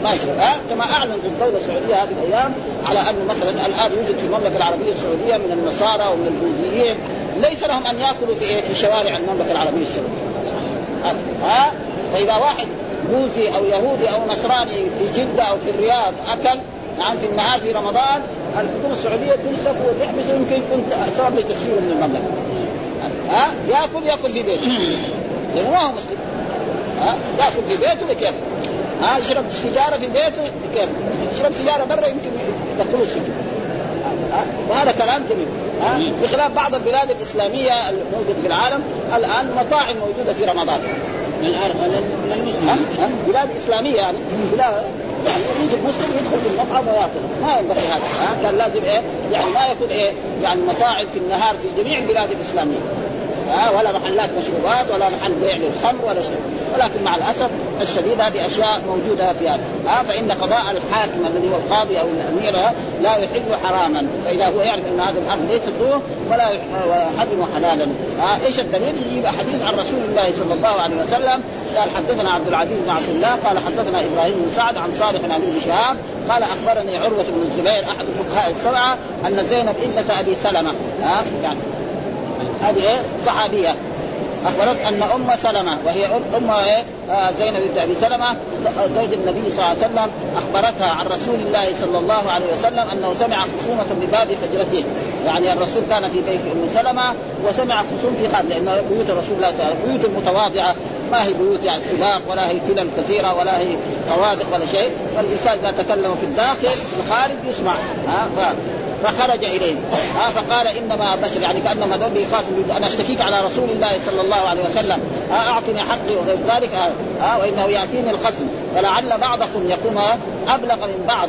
ما يشرب. ها؟ كما اعلنت الدولة السعودية هذه الأيام على انه مثلا الآن يوجد في المملكة العربية السعودية من النصارى ومن البوذيين ليس لهم أن يأكلوا في إيه؟ في شوارع المملكة العربية السعودية. ها؟ فإذا واحد بوذي أو يهودي أو نصراني في جدة أو في الرياض أكل نعم في النهار في رمضان الحكومة السعودية تمسك وتحبسه يمكن يكون سبب لتسجيله من المملكة. ها؟ ياكل ياكل في بيته. لأنه ما هو مسلم. ها؟ ياكل في بيته بكيف ها؟ يشرب سيجارة في بيته بكيف يشرب سيجارة برا يمكن يدخلوا السجن. وهذا كلام جميل. ها؟ بخلاف بعض البلاد الإسلامية الموجودة في العالم الآن مطاعم موجودة في رمضان. بلاد إسلامية يعني. بلاد يعني يوجد مسلم يدخل في المطعم وياكل. ما ينبغي هذا. كان لازم إيه؟ يعني ما يكون إيه؟ يعني مطاعم في النهار في جميع البلاد الإسلامية. ها ولا محلات مشروبات ولا محل بيع للخمر ولا شيء. ولكن مع الأسف الشديد هذه أشياء موجودة في هذا. ها فإن قضاء الحاكم الذي هو القاضي أو الأمير لا يحل حراما. فإذا هو يعرف أن هذا الامر ليس له ولا يحرم حلالا. ها إيش الدليل؟ يجيب حديث عن رسول الله صلى الله عليه وسلم. قال حدثنا عبد العزيز بن عبد الله. قال حدثنا إبراهيم بن سعد عن صالح عن ابن شهاب. قال أخبرني عروة بن الزبير أحد الفقهاء السبعة أن زينب ابنة أبي سلمة. ها يعني هذه إيه؟ صحابية. أخبرت أن أم سلمة وهي ام إيه؟ آه زينب بنت أبي سلمة زوج النبي صلى الله عليه وسلم أخبرتها عن رسول الله صلى الله عليه وسلم أنه سمع خصومة بباب حجرته. يعني الرسول كان في بيت أم سلمة وسمع خصوم في خاد لأن بيوت الرسول الله صلى الله عليه وسلم بيوت المتواضعه ما هي بيوت يعني طلاق ولا هي فلل كثيرة ولا هي طوادق ولا شيء. فالإنسان إذا تكلم في الداخل في الخارج يسمع. ها فخرج إليهم. ها فقال إنما بشر يعني كأنهم هذول يخافوا أنا أشتكيك على رسول الله صلى الله عليه وسلم. ها أعطني حقي وغير ذلك. ها وإنه يأتيني الخصم. فلعل بعضكم يكون أبلغ من بعض.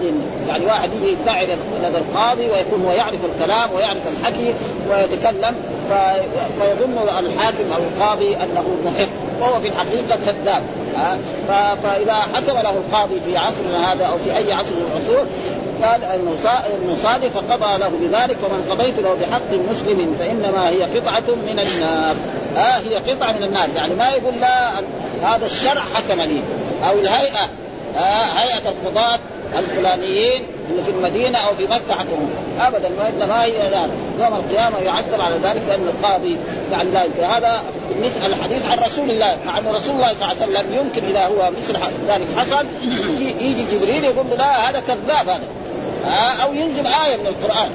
يعني واحد يجي يدعي لدى القاضي ويكون هو يعرف الكلام ويعرف الحكي ويتكلم فيظن الحاكم أو القاضي أنه محق. وهو في الحقيقة كذاب. فإذا حكم له القاضي في عصرنا هذا أو في أي عصر من العصور قال المصادف فقضى له بذلك ومن قضيت له بحق مسلم فإنما هي قطعة من النار. آه هي قطعة من النار. يعني ما يقول لا هذا الشرع حكم لي. أو الهيئة. آه هيئة القضاة الفلانيين اللي في المدينة أو في مكة حكموا. ابدا ما هي نار يوم القيامة يعذب على ذلك لأن القاضي يعني لا. هذا بالنسبة الحديث عن رسول الله. مع أن رسول الله صلى الله عليه وسلم يمكن إذا هو مثل ذلك حصل يجي جبريل يقول له لا هذا كذاب هذا. أو ينزل آية من القرآن.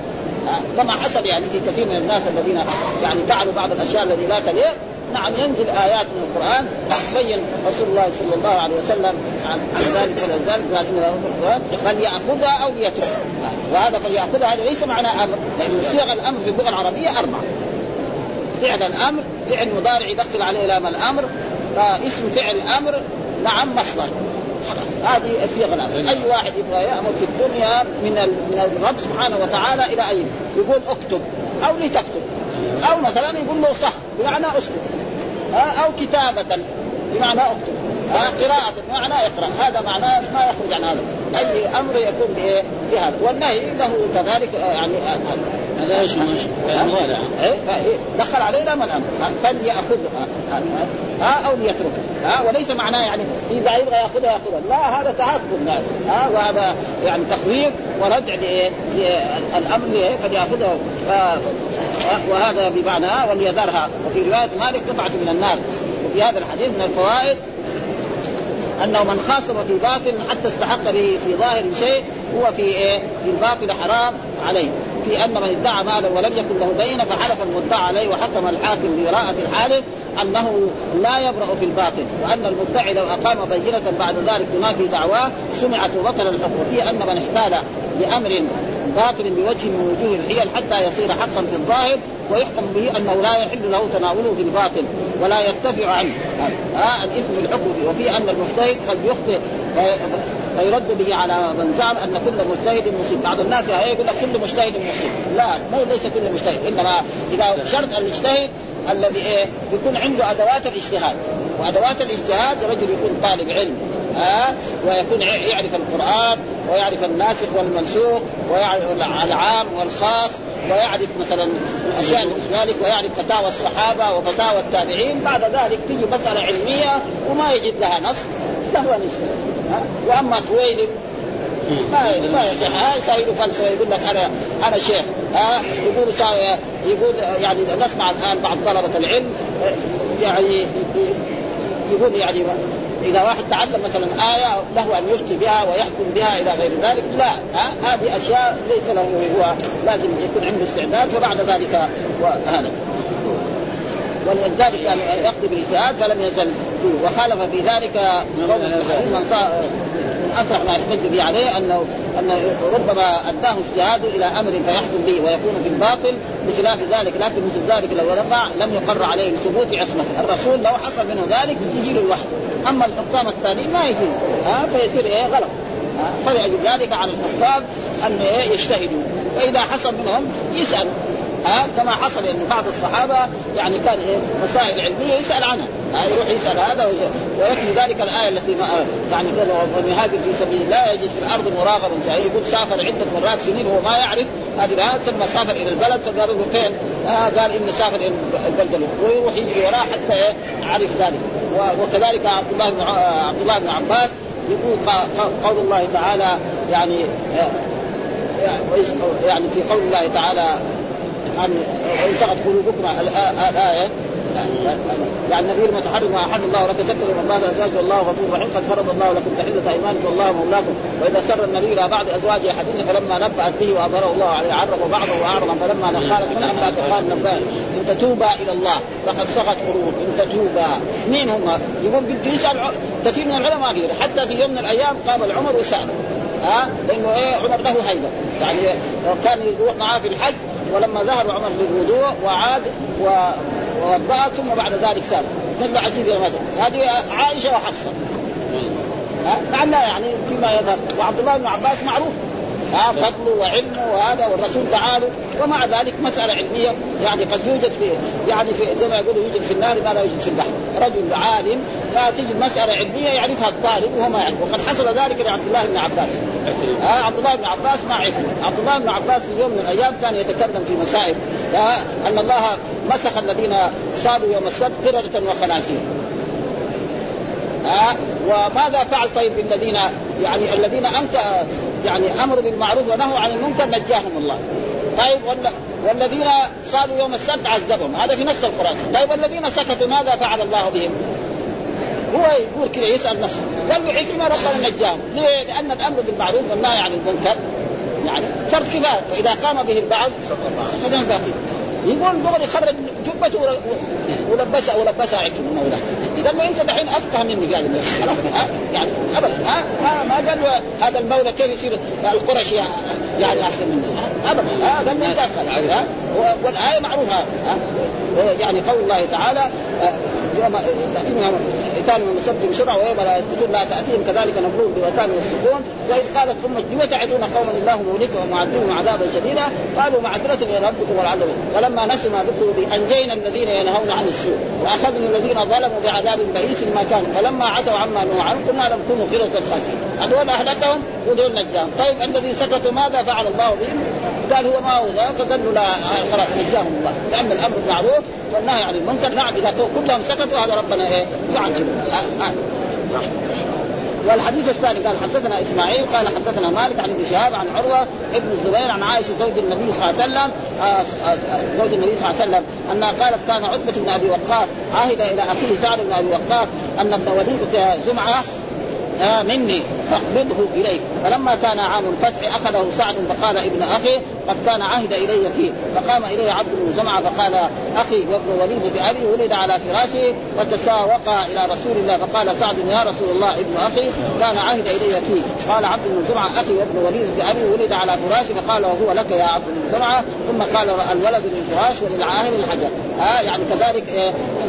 كما حصل يعني في كثير من الناس الذين يعني فعلوا بعض الأشياء التي لا تليق. نعم ينزل آيات من القرآن بين رسول الله صلى الله عليه وسلم عن, عن ذلك ولذلك قال ان القرآن فليأخذها أو ليتركها وهذا فليأخذها هذا ليس معناه أمر لأن صيغ الأمر في اللغة العربية أربعة. فعل الأمر فعل مضارع يدخل عليه لام الأمر فاسم فعل الأمر نعم مصدر. هذه الصيغة الامر أي واحد يبغى يأمر في الدنيا من من الرب سبحانه وتعالى إلى اي يقول اكتب أو لتكتب. أو مثلا يقول له صح بمعنى أسكت. أو كتابة بمعنى أكتب. قراءة بمعنى اقرا هذا معناه ما يخرج عن هذا. أي أمر يكون بهذا. والنهي له كذلك يعني هذا إيش؟ ماشي مضارع إيه؟ دخل علينا من أمر. فليأخذها ها أو ليتركها ها وليس معناه يعني إذا يبغى ياخذها ياخذها لا هذا تهكم ها وهذا يعني تخويف وردع للامر فليأخذها وهذا بمعنى وليذرها. وفي رواية مالك قطعه من النار. وفي هذا الحديث من الفوائد أنه من خاصم في باطل حتى استحق به في ظاهر شيء هو في إيه؟ في الباطل حرام عليه في أن من ادعى مالا ولم يكن له دين فحلف المدعى عليه وحكم الحاكم براءة الحالف أنه لا يبرأ في الباطل وأن المدعي لو أقام بينة بعد ذلك بما في دعواه سمعت وبطل الحكم وفي أن من احتال بامر باطل بوجه من وجوه الحيل حتى يصير حقا في الظاهر ويحكم به أنه لا يحل له تناوله في الباطل ولا يرتفع عنه. ها الإثم الحكم وفي أن المجتهد قد يخطئ فيرد به على من زعم أن كل مجتهد مصيب، بعض الناس يقول لك كل مجتهد مصيب، لا ما ليس كل مجتهد، إنما إذا شرط المجتهد الذي إيه؟ يكون عنده أدوات الاجتهاد، وأدوات الاجتهاد رجل يكون طالب علم ها؟ ويكون يعرف القرآن ويعرف الناسخ والمنسوخ ويعرف العام والخاص ويعرف مثلا الأشياء ذلك ويعرف فتاوى الصحابة وفتاوى التابعين. بعد ذلك تيجي مسألة علمية وما يجد لها نص ان يجتهد وأما كويلب ما ما يصح يساوي فلسفه يقول لك أنا أنا شيخ ها يقول يقول يعني نسمع الان بعض طلبه العلم. يعني يقول يعني إذا واحد تعلم مثلا آية له ان يفتي بها ويحكم بها إلى غير ذلك لا ها هذه أشياء ليس له هو لازم يكون عنده استعداد فبعد ذلك هذا ولذلك يعني يقضي بالاجتهاد فلم يزل. وخالف في ذلك من أصح ما يحتج به عليه انه أن ربما أداه اجتهاده إلى أمر فيحكم به ويكون في الباطل بخلاف ذلك لكن مثل ذلك لو وقع لم يقر عليه بثبوت عصمته، الرسول لو حصل منه ذلك يجي له الوحي، أما الحكام الثانيين ما يجي ها فيصير إيه؟ غلط. فلأجل ذلك على الحكام أن إيه؟ يجتهدوا. واذا حصل منهم يسالوا ها كما حصل إن بعض الصحابة يعني كان إيه مسائل علمية يسأل عنها. ها يروح يسأل هذا ويكفي ذلك الآية التي ما يعني ومن هاجر في سبيل الله يجد في الأرض مراغما يقول سافر عدة مرات سنين وهو ما يعرف. هذه ثم سافر إلى البلد. فقالوا له فين؟ آه قال انه سافر إلى البلد. ويروح يجري وراه حتى إيه عرف ذلك. وكذلك عبد الله بن عبد الله بن عباس يقول قول الله تعالى يعني يعني في قول الله تعالى عن سقط قلوبكم الايه يعني النبي المتحرم ما احل الله ولكن تكتب الله أزواج والله غفور رحيم قد فرض الله لكم تحلة أيمانكم والله مولاكم. وإذا سر النبي إلى بعض أزواجه حديثا فلما نبأت به واظهره الله عليه عرف بعضه واعرض فلما نقالت من انبأت قال نبأ. إن تتوبا إلى الله فقد سقط قلوب. إن تتوبا. مين هم؟ يقول بده يسأل كثير من العلماء غيره حتى في يوم من الأيام قام العمر وسأل. ها؟ لأنه إيه عمر له هيبة. يعني كان يروح معاه في الحج ولما ذهب عمر للوضوء وعاد ووضأ ثم بعد ذلك سال نزل عجيب يا مدى هذه عائشة وحفصة. مع لا يعني فيما يظهر. وعبد الله بن عباس معروف. ها فضله وعلمه وهذا والرسول تعالى ومع ذلك مسألة علمية. يعني قد يوجد في يعني في زي ما يقولوا يوجد في النار ما لا يوجد في البحر، رجل عالم لا تجد مسألة علمية يعرفها الطالب وهو ما يعرف، وقد حصل ذلك لعبد الله بن عباس. ها عبد الله بن عباس ما عرف، عبد الله بن عباس في يوم من الأيام كان يتكلم في مسائل أن الله مسخ الذين صادوا يوم السبت قردة وخنازير. ها وماذا فعل طيب بالذين يعني الذين انت يعني امروا بالمعروف ونهوا عن المنكر نجاهم الله. طيب ولا والذين صادوا يوم السبت عذبهم. هذا في نفس القرآن. طيب والذين سكتوا ماذا فعل الله بهم؟ هو يقول كذا يسأل نفسه. قال له عكرمه ربنا نجاهم. ليه؟ لأن الأمر بالمعروف والنهي عن المنكر. يعني فرض كفايه فإذا قام به البعض سقط الباقي يقول دغري خرج جبته ولبسها ولبسها عكرمه مولاه قال له انت دحين افقه مني. هذا يعني ابدا ما ما قال له هذا المولى كيف يصير القرشي يعني احسن مني ابدا قال له انت افقه والآية معروفة يعني قول الله تعالى يوم تأتيهم حيتان من سبت بشرع ويوم لا يسكتون لا تأتيهم كذلك نبلوهم بوكان يسكتون وإذ قالت امه لم تعدون قوما الله مهلكهم ومعذبهم عذابا شديدا. قالوا معذرة إلى ربكم ولعلهم فلما نسوا ما ذكروا به أنجينا الذين ينهون عن السوء وأخذنا الذين ظلموا بعذاب بئيس ما كانوا. فلما عتوا عما نهوا عنه قلنا لم كونوا قردة خاسرين. هذول أهلكهم ودول نجاهم. طيب الذين سكتوا ماذا فعل الله بهم؟ قال هو ما هو ذا فقالوا لا خلاص نجاهم الله. لأن الأمر بالمعروف والنهي عن المنكر. نعم إذا كلهم سكتوا هذا ربنا إيه؟ يعذبهم والحديث الثاني قال حدثنا إسماعيل قال حدثنا مالك عن ابن شهاب عن عروة ابن الزبير عن عائشة زوج النبي صلى الله عليه وسلم. زوج النبي صلى الله عليه وسلم. أنها قالت كان عتبة بن أبي وقاص عهد إلى أخيه سعد بن أبي وقاص أن ابن وليده زمعة آه مني فاقبضه اليك فلما كان عام الفتح أخذه سعد فقال ابن أخي قد كان عهد إلي فيه. فقام الي عبد بن جمعه فقال أخي وابن وليد ابي ولد على فراشه وتساوقا إلى رسول الله. فقال سعد يا رسول الله ابن أخي كان عهد إلي فيه. قال عبد بن جمعه أخي وابن وليد ابي ولد على فراشه فقال وهو لك يا عبد بن جمعه ثم قال الولد للفراش وللعاهر الحجر. آه يعني كذلك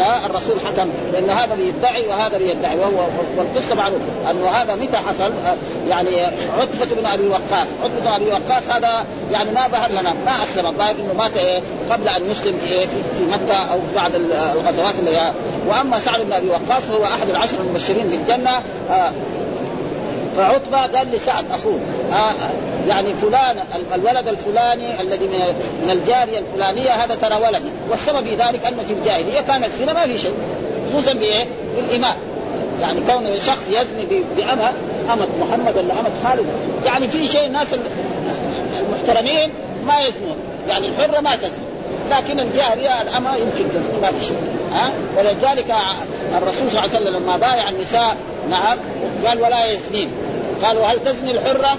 آه الرسول حكم لأن هذا بيدعي وهذا بيدعي وهو والقصة معروف انه هذا متى حصل؟ آه يعني عتبة بن أبي وقاص. عتبة بن أبي وقاص هذا يعني ما ظهر لنا ما أسلم الظاهر إنه مات إيه قبل أن يسلم في, إيه في مكة أو بعد الغزوات اللي هي وأما سعد بن أبي وقاص فهو أحد العشر المبشرين بالجنة آه فعتبة قال لسعد أخوه آه يعني فلان الولد الفلاني الذي من الجارية الفلانية هذا ترى ولدي والسبب في ذلك أنه في الجاهلية كان الزنا ما في شيء خصوصا بإيه؟ بالاماء يعني كون شخص يزني بأمة أمة محمد ولا أمة خالد يعني في شيء الناس المحترمين ما يزنون. يعني الحرة ما تزني. لكن الجارية الأمة يمكن تزني ما شيء ها؟ ولذلك الرسول صلى الله عليه وسلم لما بايع النساء نعم قال ولا يزنين. قالوا هل تزني الحرة؟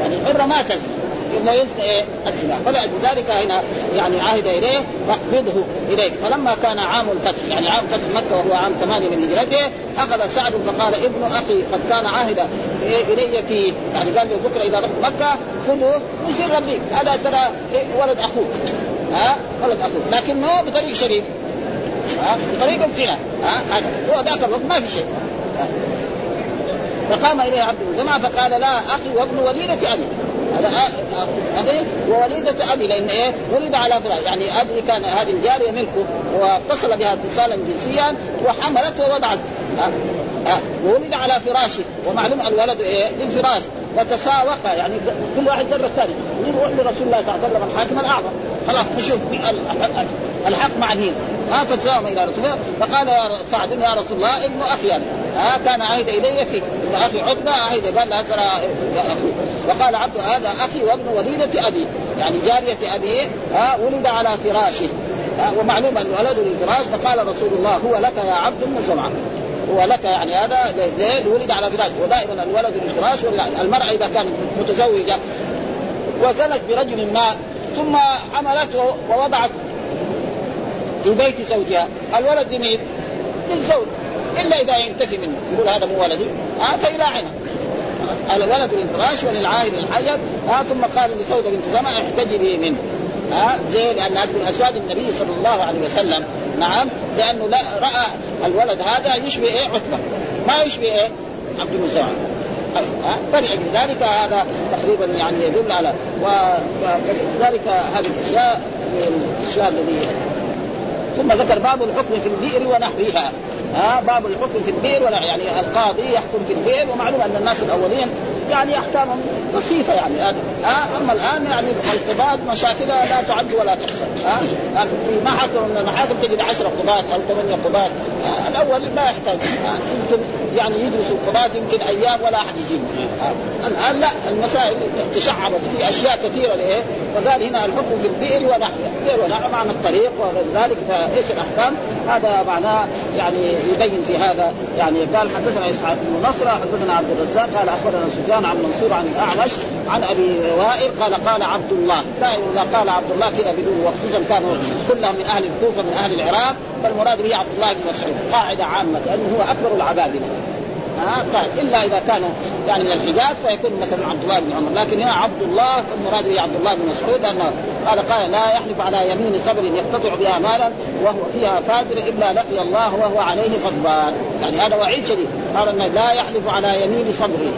يعني الحرة ما تزني. ثم ينسى إيه؟ الدماء فلذلك هنا يعني عهد إليه فاقبضه اليك فلما كان عام الفتح يعني عام فتح مكة وهو عام ثمانية من هجرته أخذ سعد فقال ابن أخي قد كان عهد إلي في يعني قال له بكرة اذا رحت مكة خذه يصير ربيك هذا ترى ولد أخوك. ها؟ ولد أخوك. لكن مو بطريق شريف. ها؟ بطريق الزنا. ها؟ هذا. هو ذاك الوقت ما في شيء. فقام إليه عبد بن جمعه فقال لا أخي وابن وليدة أبي. ابي ووليدة أبي لأن إيه؟ ولد على فراش يعني أبي كان هذه الجارية ملكه واتصل بها اتصالا جنسيا وحملته ووضعت. وولد على فراشه. ومعلوم الولد إيه؟ للفراش فتساوق يعني كل واحد جر الثاني. يروح لرسول الله صلى الله عليه وسلم الحاكم الأعظم. خلاص نشوف. الحق مع مين ها فتساوم إلى رسول الله. فقال سعد يا رسول الله ابن أخي يعني ها كان عهد إلي فيه ابن أخي عتبه عهد قال لا ترى وقال عبد هذا أخي وابن وليدة أبي. يعني جارية أبي ها ولد على فراشه. ومعلوم أن ولده للفراش. فقال رسول الله هو لك يا عبد بن جمعة. هو لك يعني هذا ولد على فراش. ودائما الولد للفراش المرأة إذا كانت متزوجة وزنت برجل ما ثم حملته ووضعت في بيت زوجها. الولد لمين؟ للزوج إلا إذا ينتفي منه. يقول هذا مو ولدي آه فيلاعنه الولد للفراش وللعاهر الحيض آه ثم قال لسوده بنت زمع احتجبي منه. آه زي لأن هذا من أزواج النبي صلى الله عليه وسلم. نعم لأنه لا رأى الولد هذا يشبه إيه؟ عتبة. ما يشبه إيه؟ عبد بن زمع فلأجل ذلك هذا تقريبا يعني يدل على وذلك هذه الأشياء الأشياء الذي ثم ذكر باب الحكم في البئر ونحوها. ها باب الحكم في البئر ولا يعني القاضي يحكم في البئر ومعلوم أن الناس الأولين يعني أحكامهم بسيطة يعني. هذا أما الآن يعني القضاة مشاكلها لا تعد ولا تحصى ها في محاكم المحاكم تجد 10 قضاة أو 8 قضاة. الأول ما يحتاج. يمكن يعني يدرسوا القضاة يمكن أيام ولا أحد يجيب. الآن لا المسائل تشعبت في أشياء كثيرة لإيه؟ فقال هنا الحكم في البئر ونحوها البئر ونحوها معنى الطريق وغير ذلك إيش الأحكام؟ هذا معناه يعني يبين في هذا. يعني قال حدثنا إسحاق بن نصر حدثنا عبد الرزاق قال أخبرنا سفيان عن منصور عن الأعمش عن أبي وائل قال قال عبد الله. دائما إذا قال عبد الله كذا بدون وخصوصا كانوا كلهم من أهل الكوفة من أهل العراق فالمراد به عبد الله بن مسعود قاعدة عامة لأنه هو أكبر العبادله ها طيب إلا إذا كان يعني من الحجاز فيكون مثلا عبد الله بن عمر. لكن هنا عبد الله المراد به عبد الله بن مسعود أنه قال قال لا يحلف على يمين صبر يقتطع بها مالا وهو فيها فاجر إلا لقي الله وهو عليه غضبان. يعني هذا وعيد شديد. قال إنه لا يحلف على يمين صبر.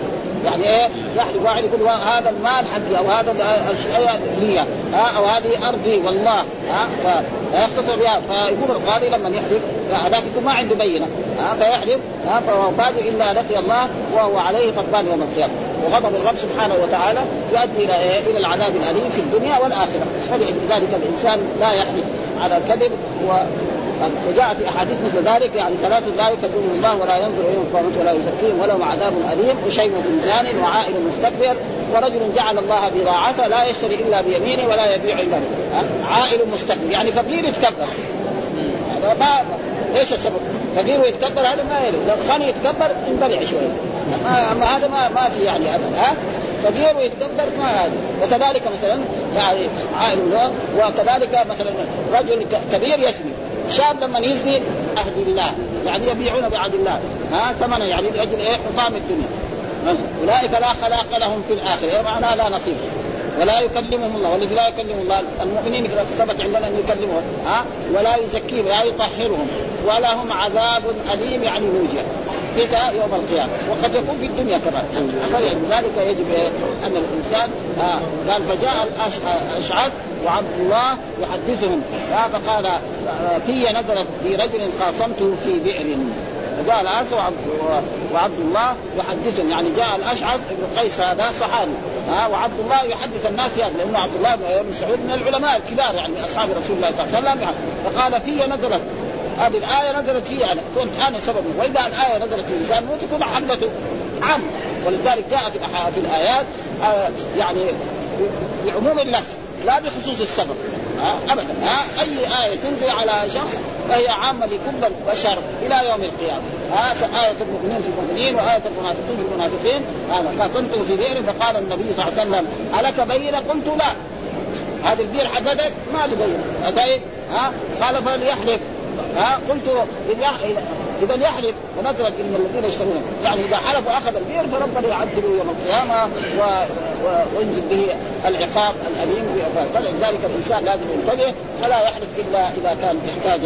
يعني إيه؟ يحلف واحد يقول هذا المال حقي أو هذا الاشياء لي ها؟ أو هذه أرضي والله ها؟ فيقتطع بها. فيقول القاضي لما يحلف هذاك يكون ما عنده بينة ها؟ فيحلف ها؟ فهو فاجر إلا لقي الله وهو عليه غضبان يوم القيامة. وغضب الرب سبحانه وتعالى يؤدي إلى إيه؟ إلى العذاب الأليم في الدنيا والآخرة. فلذلك الإنسان لا يحلف على الكذب و وجاء في أحاديث مثل ذلك يعني ثلاث لا يكلمهم الله ولا ينظر اليهم القيامه ولا يزكيهم ولهم عذاب أليم بن زان وعائل مستكبر. ورجل جعل الله بضاعته لا يشتري إلا بيمينه ولا يبيع إلا عائل مستكبر يعني فقير يتكبر. ما إيش السبب؟ فقير ويتكبر هذا ما يلي. لو غني يتكبر ينبلع شوية اما هذا ما ما في يعني ابدا ها؟ فقير ويتكبر ما هذا. وكذلك مثلا يعني عائل وكذلك مثلا رجل كبير يسمي شاب لما يزني عهد الله. يعني يبيعون بعهد الله. ها ثمنا يعني لأجل إيه؟ حطام الدنيا. أولئك لا خلاق لهم في الآخرة. يعني معناها لا نصيب. ولا يكلمهم الله. والذي لا يكلم الله المؤمنين إذا ثبت عندنا أن يكلمهم ها؟ ولا يزكيهم لا يطهرهم. ولهم عذاب أليم يعني موجع كذا يوم القيامة. وقد يكون في الدنيا كمان. لذلك يجب أن الإنسان آه قال فجاء الاشعث وعبد الله يحدثهم. فقال في نزلت في رجل خاصمته في بئر. وجاء الاشعث وعبد, وعبد الله يحدثهم. يعني جاء الأشعث ابن قيس هذا صحابي. ها وعبد الله يحدث الناس هذا لأنه عبد الله بن مسعود من العلماء الكبار يعني من أصحاب رسول الله صلى الله عليه وسلم فقال في نزلت هذه الآية نزلت فيه أنا. كنت أنا سبب. وإذا الآية نزلت في الإنسان مو تكون حملته عام. ولذلك جاء في في الآيات آه يعني بعموم اللفظ لا بخصوص السبب ابدا. آه أي آية تنزل على شخص فهي عامة لكل البشر إلى يوم القيامة. ها آية المؤمنين في المؤمنين وآية المنافقين في المنافقين. هذا فكنتم في بئر فقال النبي صلى الله عليه وسلم ألك بينة قلت لا. هذه البئر حددت ما لي بينة ها قال فليحلف. ها قلت إذا يحلف ونزلت إن الذين يشترون يعني إذا حلف وأخذ البير فربنا يعذبه يوم القيامة و... و... وينزل به العقاب الأليم فلذلك الإنسان لازم ينتبه ولا يحلف إلا إذا كان احتاج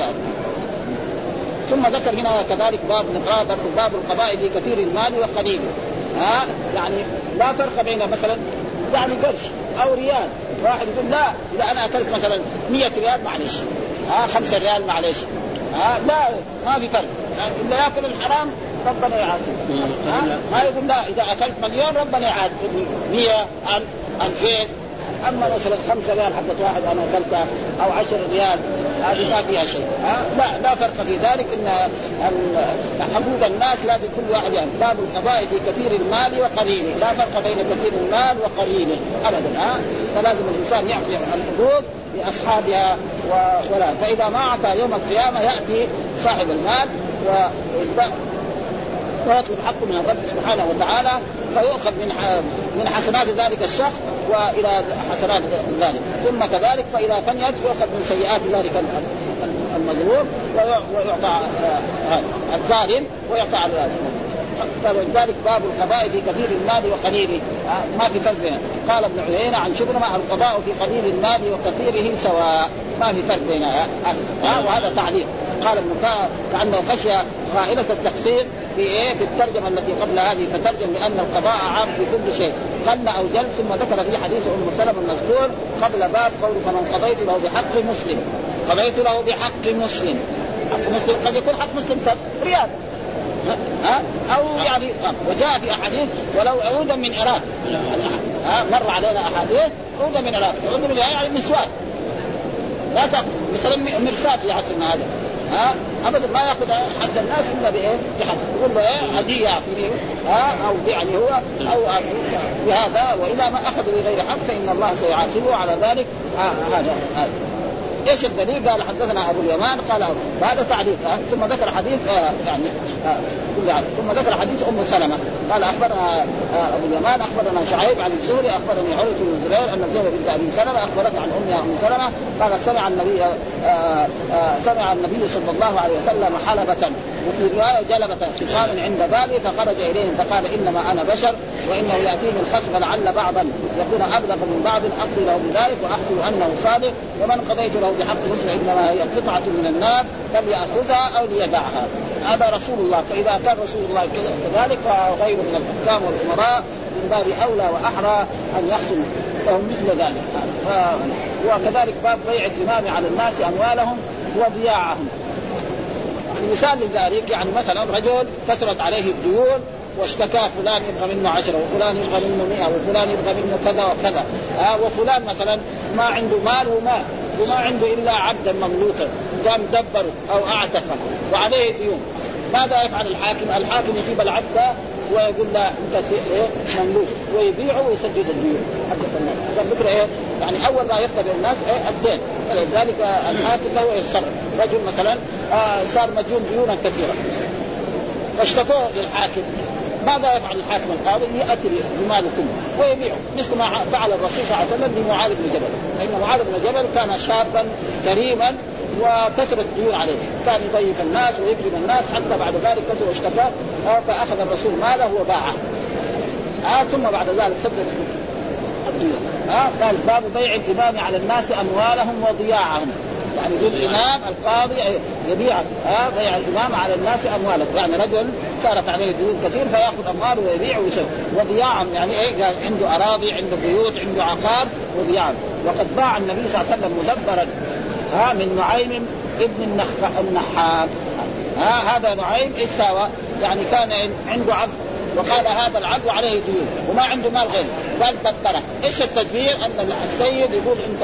ثم ذكر هنا كذلك باب نقابة باب القضاء في كثير المال وقليله ها؟ يعني لا فرق بين مثلا يعني قرش أو ريال. واحد يقول لا إذا أنا أكلت مثلا 100 ريال معلش ها؟ 5 ريال معلش ها؟ لا ما في فرق. الا يأكل الحرام ربنا يعاقبه ما يقول لا إذا أكلت مليون ربنا يعاقبني 100 2000 أما مثلا خمسة ريال حقت واحد أنا اكلتها أو 10 ريال هذه ما فيها شيء. ها؟ لا لا فرق في ذلك إن حقوق الناس لازم كل واحد يعني. باب القضاء في كثير المال وقليله. لا فرق بين كثير المال وقليله ابدا ها؟ فلازم الإنسان يعطي الحقوق لأصحابها ولا. فإذا ما أعطى يوم القيامة يأتي صاحب المال ويطلب حقه من الرب سبحانه وتعالى فيؤخذ من من حسنات ذلك الشخص وإلى حسنات ذلك. ثم كذلك فإذا فنيت يؤخذ من سيئات ذلك المظلوم ويعطى الظالم ويعطى على فلذلك باب القضاء في كثير المال وقليله. ما في فرق بينه. قال ابن عيينة عن شبرمه القضاء في قليل المال وكثيره سواء. ما في فرق بينها وهذا تعليق. قال ابن كأنه خشي غائله التخصيص في إيه؟ في الترجمة التي قبل هذه. فترجم بأن القضاء عام في كل شيء. قل أو جل ثم ذكر في حديث أم سلمة المذكور قبل باب قول فمن قضيت له بحق مسلم. قضيت له بحق مسلم. حق مسلم قد يكون حق مسلم ريال ها؟ أو يعني وجاء في أحاديث ولو عودا من عراق. ها؟ مر علينا أحاديث عودا من عراق. عود من يعني مسواك لا تاخذ مثلا مرساة في عصرنا هذا. ها؟ ابدا ما يأخذ حق الناس إلا بإيه؟ بحق يقول له إيه؟ هديه ها؟ أو يعني هو أو بهذا واذا ما اخذ بغير حق فإن الله سيعاقبه على ذلك. هذا هذا. إيش الدليل؟ قال حدثنا ابو اليمان قال هذا تعليق ثم ذكر حديث آه يعني آه ثم ذكر حديث ام سلمة قال أخبرنا آه أبو اليمان أخبرنا شعيب عن الزهري أخبرني عروة بن الزبير أن الزهري بنت أبي سلمة اخبرت عن أمها أم سلمة قال سمع النبي آه آه سمع النبي صلى الله عليه وسلم حلبة وفي رواية جلبة خصام عند بابي فخرج إليهم فقال إنما أنا بشر وإنه يأتيني الخصم لعل بعضا يكون أبلغ من بعض أقضي له بذلك وأحسب أنه صادق ومن قضيت له بحق مثل إنما هي قطعة من النار فليأخذها أو ليدعها. هذا رسول الله فإذا كان رسول الله كذلك فغيره من الحكام والأمراء من باب أولى وأحرى أن يحصل لهم مثل ذلك. وكذلك باب بيع الإمام على الناس أموالهم وضياعهم. مثال لذلك يعني مثلا رجل كثرت عليه الديون واشتكى فلان يبغى منه عشرة وفلان يبغى منه مئة وفلان يبغى منه كذا وكذا. آه وفلان مثلا ما عنده مال وما وما عنده إلا عبدا مملوكا. قام دبره أو أعتقه. وعليه ديون ماذا يفعل الحاكم؟ الحاكم يجيب العبد ويقول له انت إيه مملوك. ويبيعه ويسدد الديون حقت الناس. عشان إيه؟ يعني أول ما يختبر الناس إيه الدين. فلذلك الحاكم له يتصرف رجل مثلا آه صار مديون ديونا كثيره فاشتكوه للحاكم. ماذا يفعل الحاكم القاضي؟ يأتي بماله كله ويبيعه. مثل ما فعل الرسول صلى الله عليه وسلم بمعاذ بن جبل. فان معاذ بن جبل كان شابا كريما وكثرت الديون عليه. كان يضيف الناس ويكرم الناس حتى بعد ذلك كثر واشتكى فأخذ الرسول ماله وباعه. آه ثم بعد ذلك سدد الديون. آه قال باب بيع الإمام على الناس أموالهم وضياعهم. يعني يقول الإمام القاضي يبيع آه بيع الإمام على الناس أموالهم. يعني رجل صارت عليه ديون كثير فيأخذ أمواله ويبيع ويسوي. وضياعهم يعني إيه؟ قال عنده أراضي عنده بيوت عنده عقار وضياع وقد باع النبي صلى الله عليه وسلم مدبرا. ها من نعيم ابن النخ... النحام ها هذا نعيم إيش سوى؟ يعني كان عنده عبد وقال هذا العبد عليه ديون وما عنده مال غيره. قال دبره إيش التدبير؟ أن السيد يقول أنت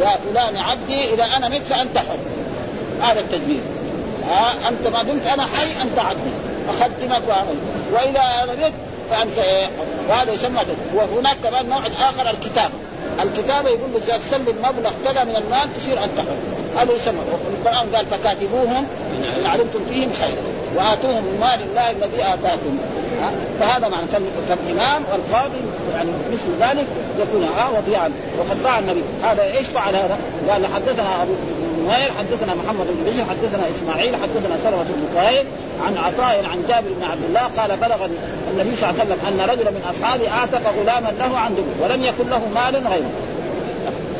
يا فلان عبدي اذا أنا مت فأنت حر. هذا التدبير. ها؟ أنت ما دمت أنا حي أنت عبدي. أخدمك وأعمل. واذا أنا مت فأنت إيه؟ وهذا يسمى وهناك كمان نوع آخر الكتابه الكتابة يقول لك اذا تسلم مبلغ كذا من المال تصير أنت حر. هذا يسمى القرآن قال فكاتبوهم ان علمتم فيهم خيرا وآتوهم من مال الله الذي آتاكم. فهذا معنى كالامام والقاضي يعني مثل ذلك يكون ها وضيعا. وقد النبي. هذا إيش فعل هذا؟ قال حدثنا أبو نمير حدثنا محمد بن بشر حدثنا إسماعيل حدثنا سلمة بن طهير عن عطاء عن جابر بن عبد الله قال بلغ النبي صلى الله عليه وسلم أن رجلا من أصحابه اعتق غلاما له عن دبر ولم يكن له مال غيره.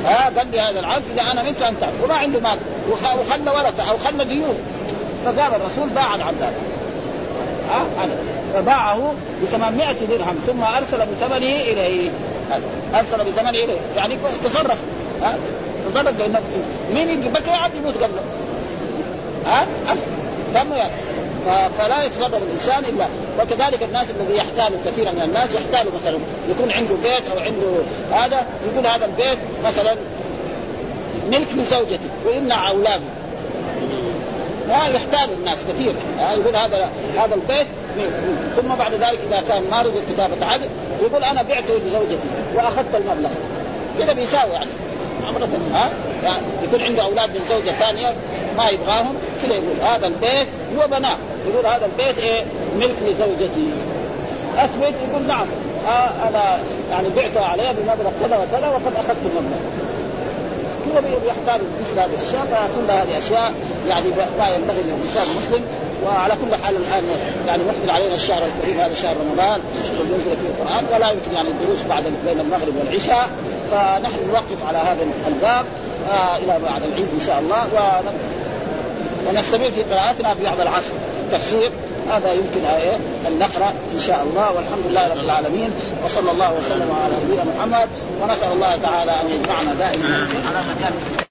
ها قال لي هذا العبد اذا أنا مت انت وما عنده مال. وخلى ورثه أو خلى ديون. فقال الرسول باع العبد هذا. ها أنا. فباعه ب 800 درهم ثم أرسل بثمنه إليه. أرسل بثمنه إليه. يعني تصرف. ها تصرف لأنه مين يجي؟ بكى عبد يموت قبله. ها؟ يعني فلا يتصرف الإنسان الا وكذلك الناس الذي يحتالوا كثيرا من الناس يحتالوا مثلا يكون عنده بيت أو عنده هذا يقول هذا البيت مثلا ملك لزوجتي ويمنع اولاده لا يحتال الناس كثير. يقول هذا هذا البيت ثم بعد ذلك إذا كان ما رضي كتابه عقد يقول أنا بعته لزوجتي وأخذت المبلغ. كذا بيساوي يعني. عمرة ها؟ يعني يكون عنده أولاد من زوجة ثانية ما يبغاهم كذا يقول هذا البيت هو بناه. يقول هذا البيت إيه؟ ملك لزوجتي. أثبت يقول نعم. آه أنا يعني بعته عليها بمبلغ كذا وكذا وقد أخذت المبلغ. هو يحتاج مثل هذه الأشياء فكل هذه أشياء يعني ما ينبغي للإنسان المسلم وعلى كل حال الآن يعني مقبل علينا الشهر الكريم هذا شهر رمضان ينزل فيه القرآن ولا يمكن يعني الدروس بعد بين المغرب والعشاء. فنحن نوقف على هذا الباب آه إلى بعد العيد إن شاء الله ونستمر في قراءتنا في بعد العصر. تفسير هذا يمكن إيه أن نقرأ إن شاء الله والحمد لله رب العالمين وصلى الله وسلم على نبينا محمد ونسأل الله تعالى أن يجمعنا دائما. على مكان